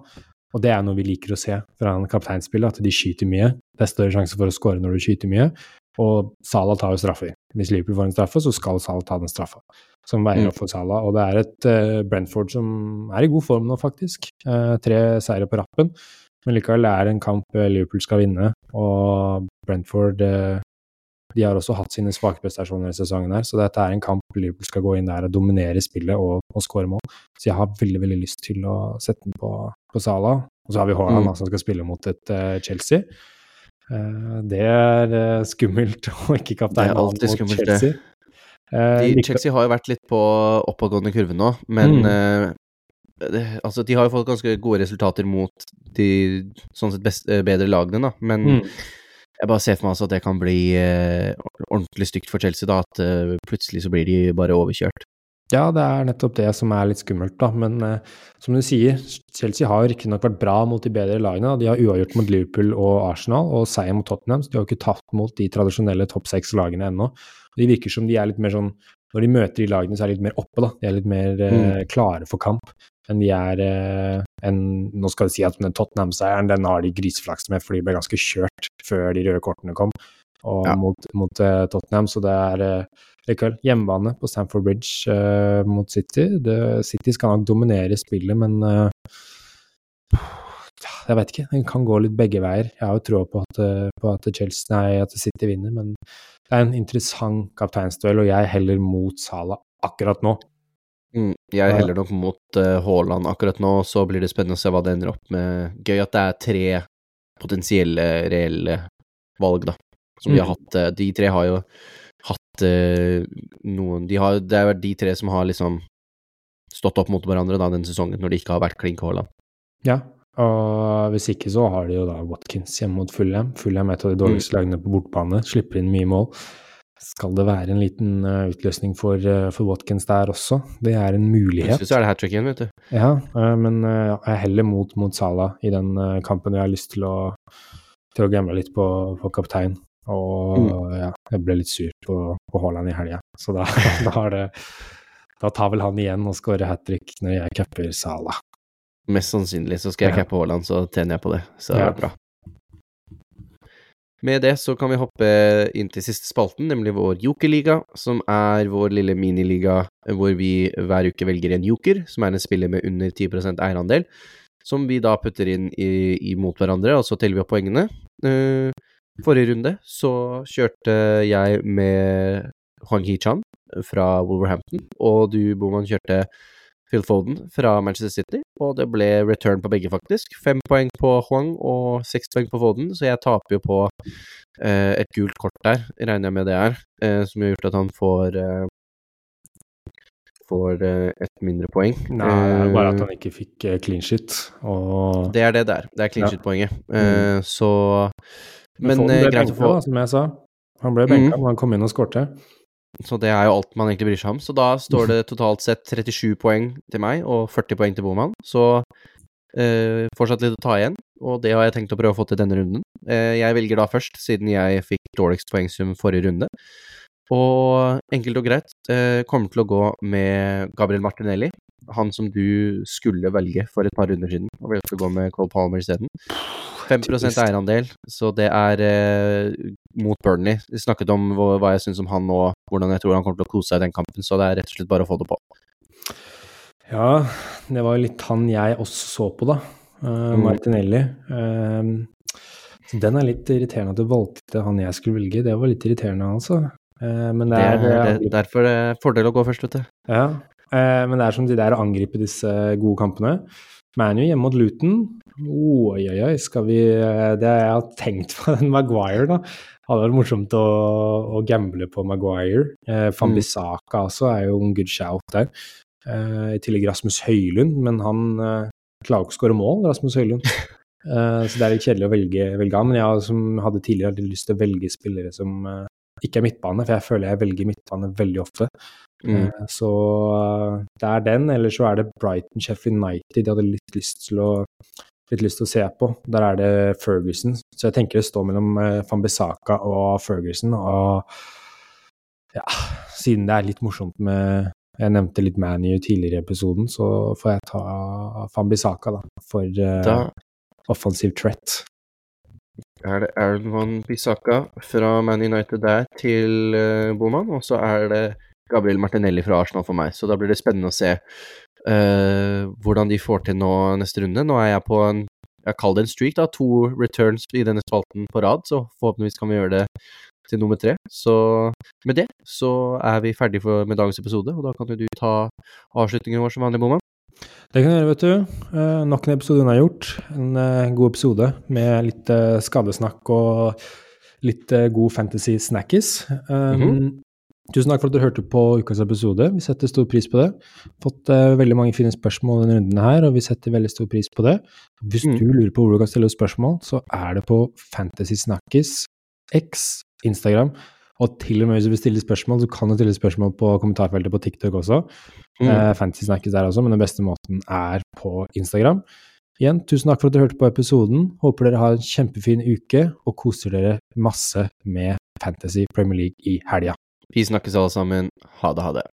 Og det er noe vi liker å se fra en kapteinspill, at de skyter mye. Det er større sjanse for å skåre når du skyter mye. Og Salah tar jo straffer. Hvis Liverpool får en straffe, så skal Salah ta den straffa. Som veier Mm. opp for Salah. Og det er et uh, Brentford som er i god form nå, faktisk. Uh, tre seire på rappen. Men likevel er det en kamp Liverpool skal vinne. Og Brentford eh, de har også hatt sine svake prestasjoner i sesongen her, så dette er en kamp Liverpool skal gå inn der og dominere spillet og, og skåre mål. Så jeg har veldig veldig lyst til å sette den på, på Sala. Og så har vi Haaland Mm. som skal spille mot et uh, Chelsea. Uh, det er uh, skummelt å ikke kapteine mot skummelt. Chelsea. De, Chelsea har jo vært litt på oppadgående kurve nå, men Mm. det, altså, de har jo fått ganske gode resultater mot de sånn sett best, bedre lagene, da. Men Mm. Jeg bare ser for meg altså at det kan bli eh, ordentlig stygt for Chelsea, da. At eh, plutselig så blir de bare overkjørt. Ja, det er nettopp det som er litt skummelt, da. Men eh, som du sier, Chelsea har riktignok vært bra mot de bedre lagene. De har uavgjort mot Liverpool og Arsenal, og seier mot Tottenham. Så de har jo ikke tapt mot de tradisjonelle topp seks-lagene ennå. De virker som de er litt mer sånn Når de møter de lagene, så er de litt mer oppe, da. De er litt mer eh, klare for kamp enn de er en Nå skal det si at den Tottenham-seieren, den har de griseflaks med, for de ble ganske kjørt før de røde kortene kom. Og Ja. mot, mot eh, Tottenham, så det er eh, likevel hjemmebane på Stamford Bridge uh, mot City. Det, City skal nok dominere spillet, men uh, jeg vet ikke. Den kan gå litt begge veier. Jeg har jo troa på, eh, på at, Chelsea, nei, at City vinner, men det er en interessant kapteinsduell, og jeg heller mot Sala akkurat nå. Mm, jeg heller nok mot Haaland Haaland akkurat nå, så blir det spennende å se hva det ender opp med. Gøy at det er tre potensielle, reelle valg, da, som de har Mm. hatt. Eh, De tre har jo hatt uh, noen de har, Det er de tre som har liksom stått opp mot hverandre da den sesongen, når de ikke har vært klink Haaland. Ja, og hvis ikke så har de jo da Watkins hjemme mot Fulham. Fulham er et av de dårligste lagene på bortbane, slipper inn mye mål. Skal det være en liten eh, utløsning for, eh, for Watkins der også? Det er en mulighet. Plutselig så er det hat trick igjen, vet du. Ja, eh, men jeg heller mot, mot Salah i den kampen. Jeg har lyst til å, til å gamble litt på, på kaptein. Og ja, jeg ble litt sur på, på Haaland i helga, så da, da, det, da tar vel han igjen og skårer hat trick når jeg capper Salah. Mest sannsynlig så skal jeg Ja. cappe Haaland, så tjener jeg på det. Så Ja. bra. Med det så kan vi hoppe inn til siste spalten, nemlig vår jokerliga, som er vår lille miniliga hvor vi hver uke velger en joker, som er en spiller med under 10% eierandel, som vi da putter inn i, i mot hverandre, og så teller vi opp poengene. Uh, forrige runde så kjørte jeg med Huang Hee-chan fra Wolverhampton, og du, Boman, kjørte Phil Foden fra Manchester City, og det ble return på begge, faktisk. Fem poeng på Huang og seks poeng på Foden, så jeg taper jo på eh, et gult kort der, regner jeg med det er, eh, som har gjort at han får eh, får eh, et mindre poeng. Nei, det er bare at Eh, han ikke fikk eh, clean shit. Og Det er det der. Det er clean Ja. shit-poenget. Eh, så Men, ble greit å få som jeg sa. Han ble benka, mm. men han kom inn og skårte. Så det er jo alt man egentlig bryr seg om. Så da står det totalt sett 37 poeng til meg og 40 poeng til Boman. Så eh, fortsatt litt å ta igjen, og det har jeg tenkt å prøve å få til denne runden. Eh, jeg velger da først, siden jeg fikk dårligst poengsum forrige runde. Og enkelt og greit eh, kommer til å gå med Gabriel Martinelli. Han som du skulle velge for et par runder siden, og valgte å gå med Cole Palmer isteden. 5 typisk. eierandel, så det er eh, mot Burnley. Vi snakket om hva, hva jeg syns om han og hvordan jeg tror han kommer til å kose seg i den kampen, så det er rett og slett bare å få det på. Ja, det var jo litt han jeg også så på, da. Uh, Mm. Martinelli. Uh, så den er litt irriterende at du valgte han jeg skulle velge. Det var litt irriterende, altså. Uh, men det Det er, er det, derfor det er fordel å gå først, vet du. Ja, eh, men det er som de der å angripe disse gode kampene. ManU hjemme mot Luton. Oi, oi, oi, skal vi eh, Det jeg har tenkt på den Maguire, da. Hadde vært morsomt å, å gamble på Maguire. Eh, Fambisaka Mm. Også er jo en good shout der. Eh, I tillegg Rasmus Høylund, men han eh, klarer ikke å skåre mål, Rasmus Høylund. Eh, så det er litt kjedelig å velge, velge han. Men jeg som hadde tidligere hadde lyst til å velge spillere som eh, ikke er midtbane, for jeg føler jeg velger midtbane veldig ofte. Mm. Eh, Så eh, det er den, eller så er det Brighton Sheffield United. Jeg hadde litt lyst til å litt lyst til å se på. Der er det Ferguson. Så jeg tenker det står mellom Van Fambisaka og Ferguson. Og ja, siden det er litt morsomt med Jeg nevnte litt ManU tidligere i episoden, så får jeg ta Fambisaka, da. For uh, offensive threat. Er det Aaron Bissaka fra Man United der til uh, Boman, og så er det Gabriel Martinelli fra Arsenal for meg. Så da blir det spennende å se uh, hvordan de får til nå neste runde. Nå er jeg på en jeg kaller det en streak, da, to returns i denne spalten på rad, så forhåpentligvis kan vi gjøre det til nummer tre. Så med det så er vi ferdig for, med dagens episode, og da kan jo du ta avslutningen vår som vanlig, Boman. Det kan du gjøre, vet du. Eh, nok en episode gjort. En eh, god episode med litt eh, skadesnakk og litt eh, god fantasy snackies. Um, mm -hmm. Tusen takk for at du hørte på ukas episode. Vi setter stor pris på det. Fått uh, veldig mange fine spørsmål denne runden her, og vi setter veldig stor pris på det. Hvis mm. du lurer på hvor du kan stille spørsmål, så er det på Fantasysnakkis, X Instagram. Og til og med hvis du vil stille spørsmål, så kan du stille spørsmål på kommentarfeltet på TikTok også. Mm. Uh, Fantasysnakkis der også, men den beste måten er på Instagram. Igjen, tusen takk for at du hørte på episoden. Håper dere har en kjempefin uke og koser dere masse med Fantasy Premier League i helga. Vi snakkes alle sammen. Ha det, ha det.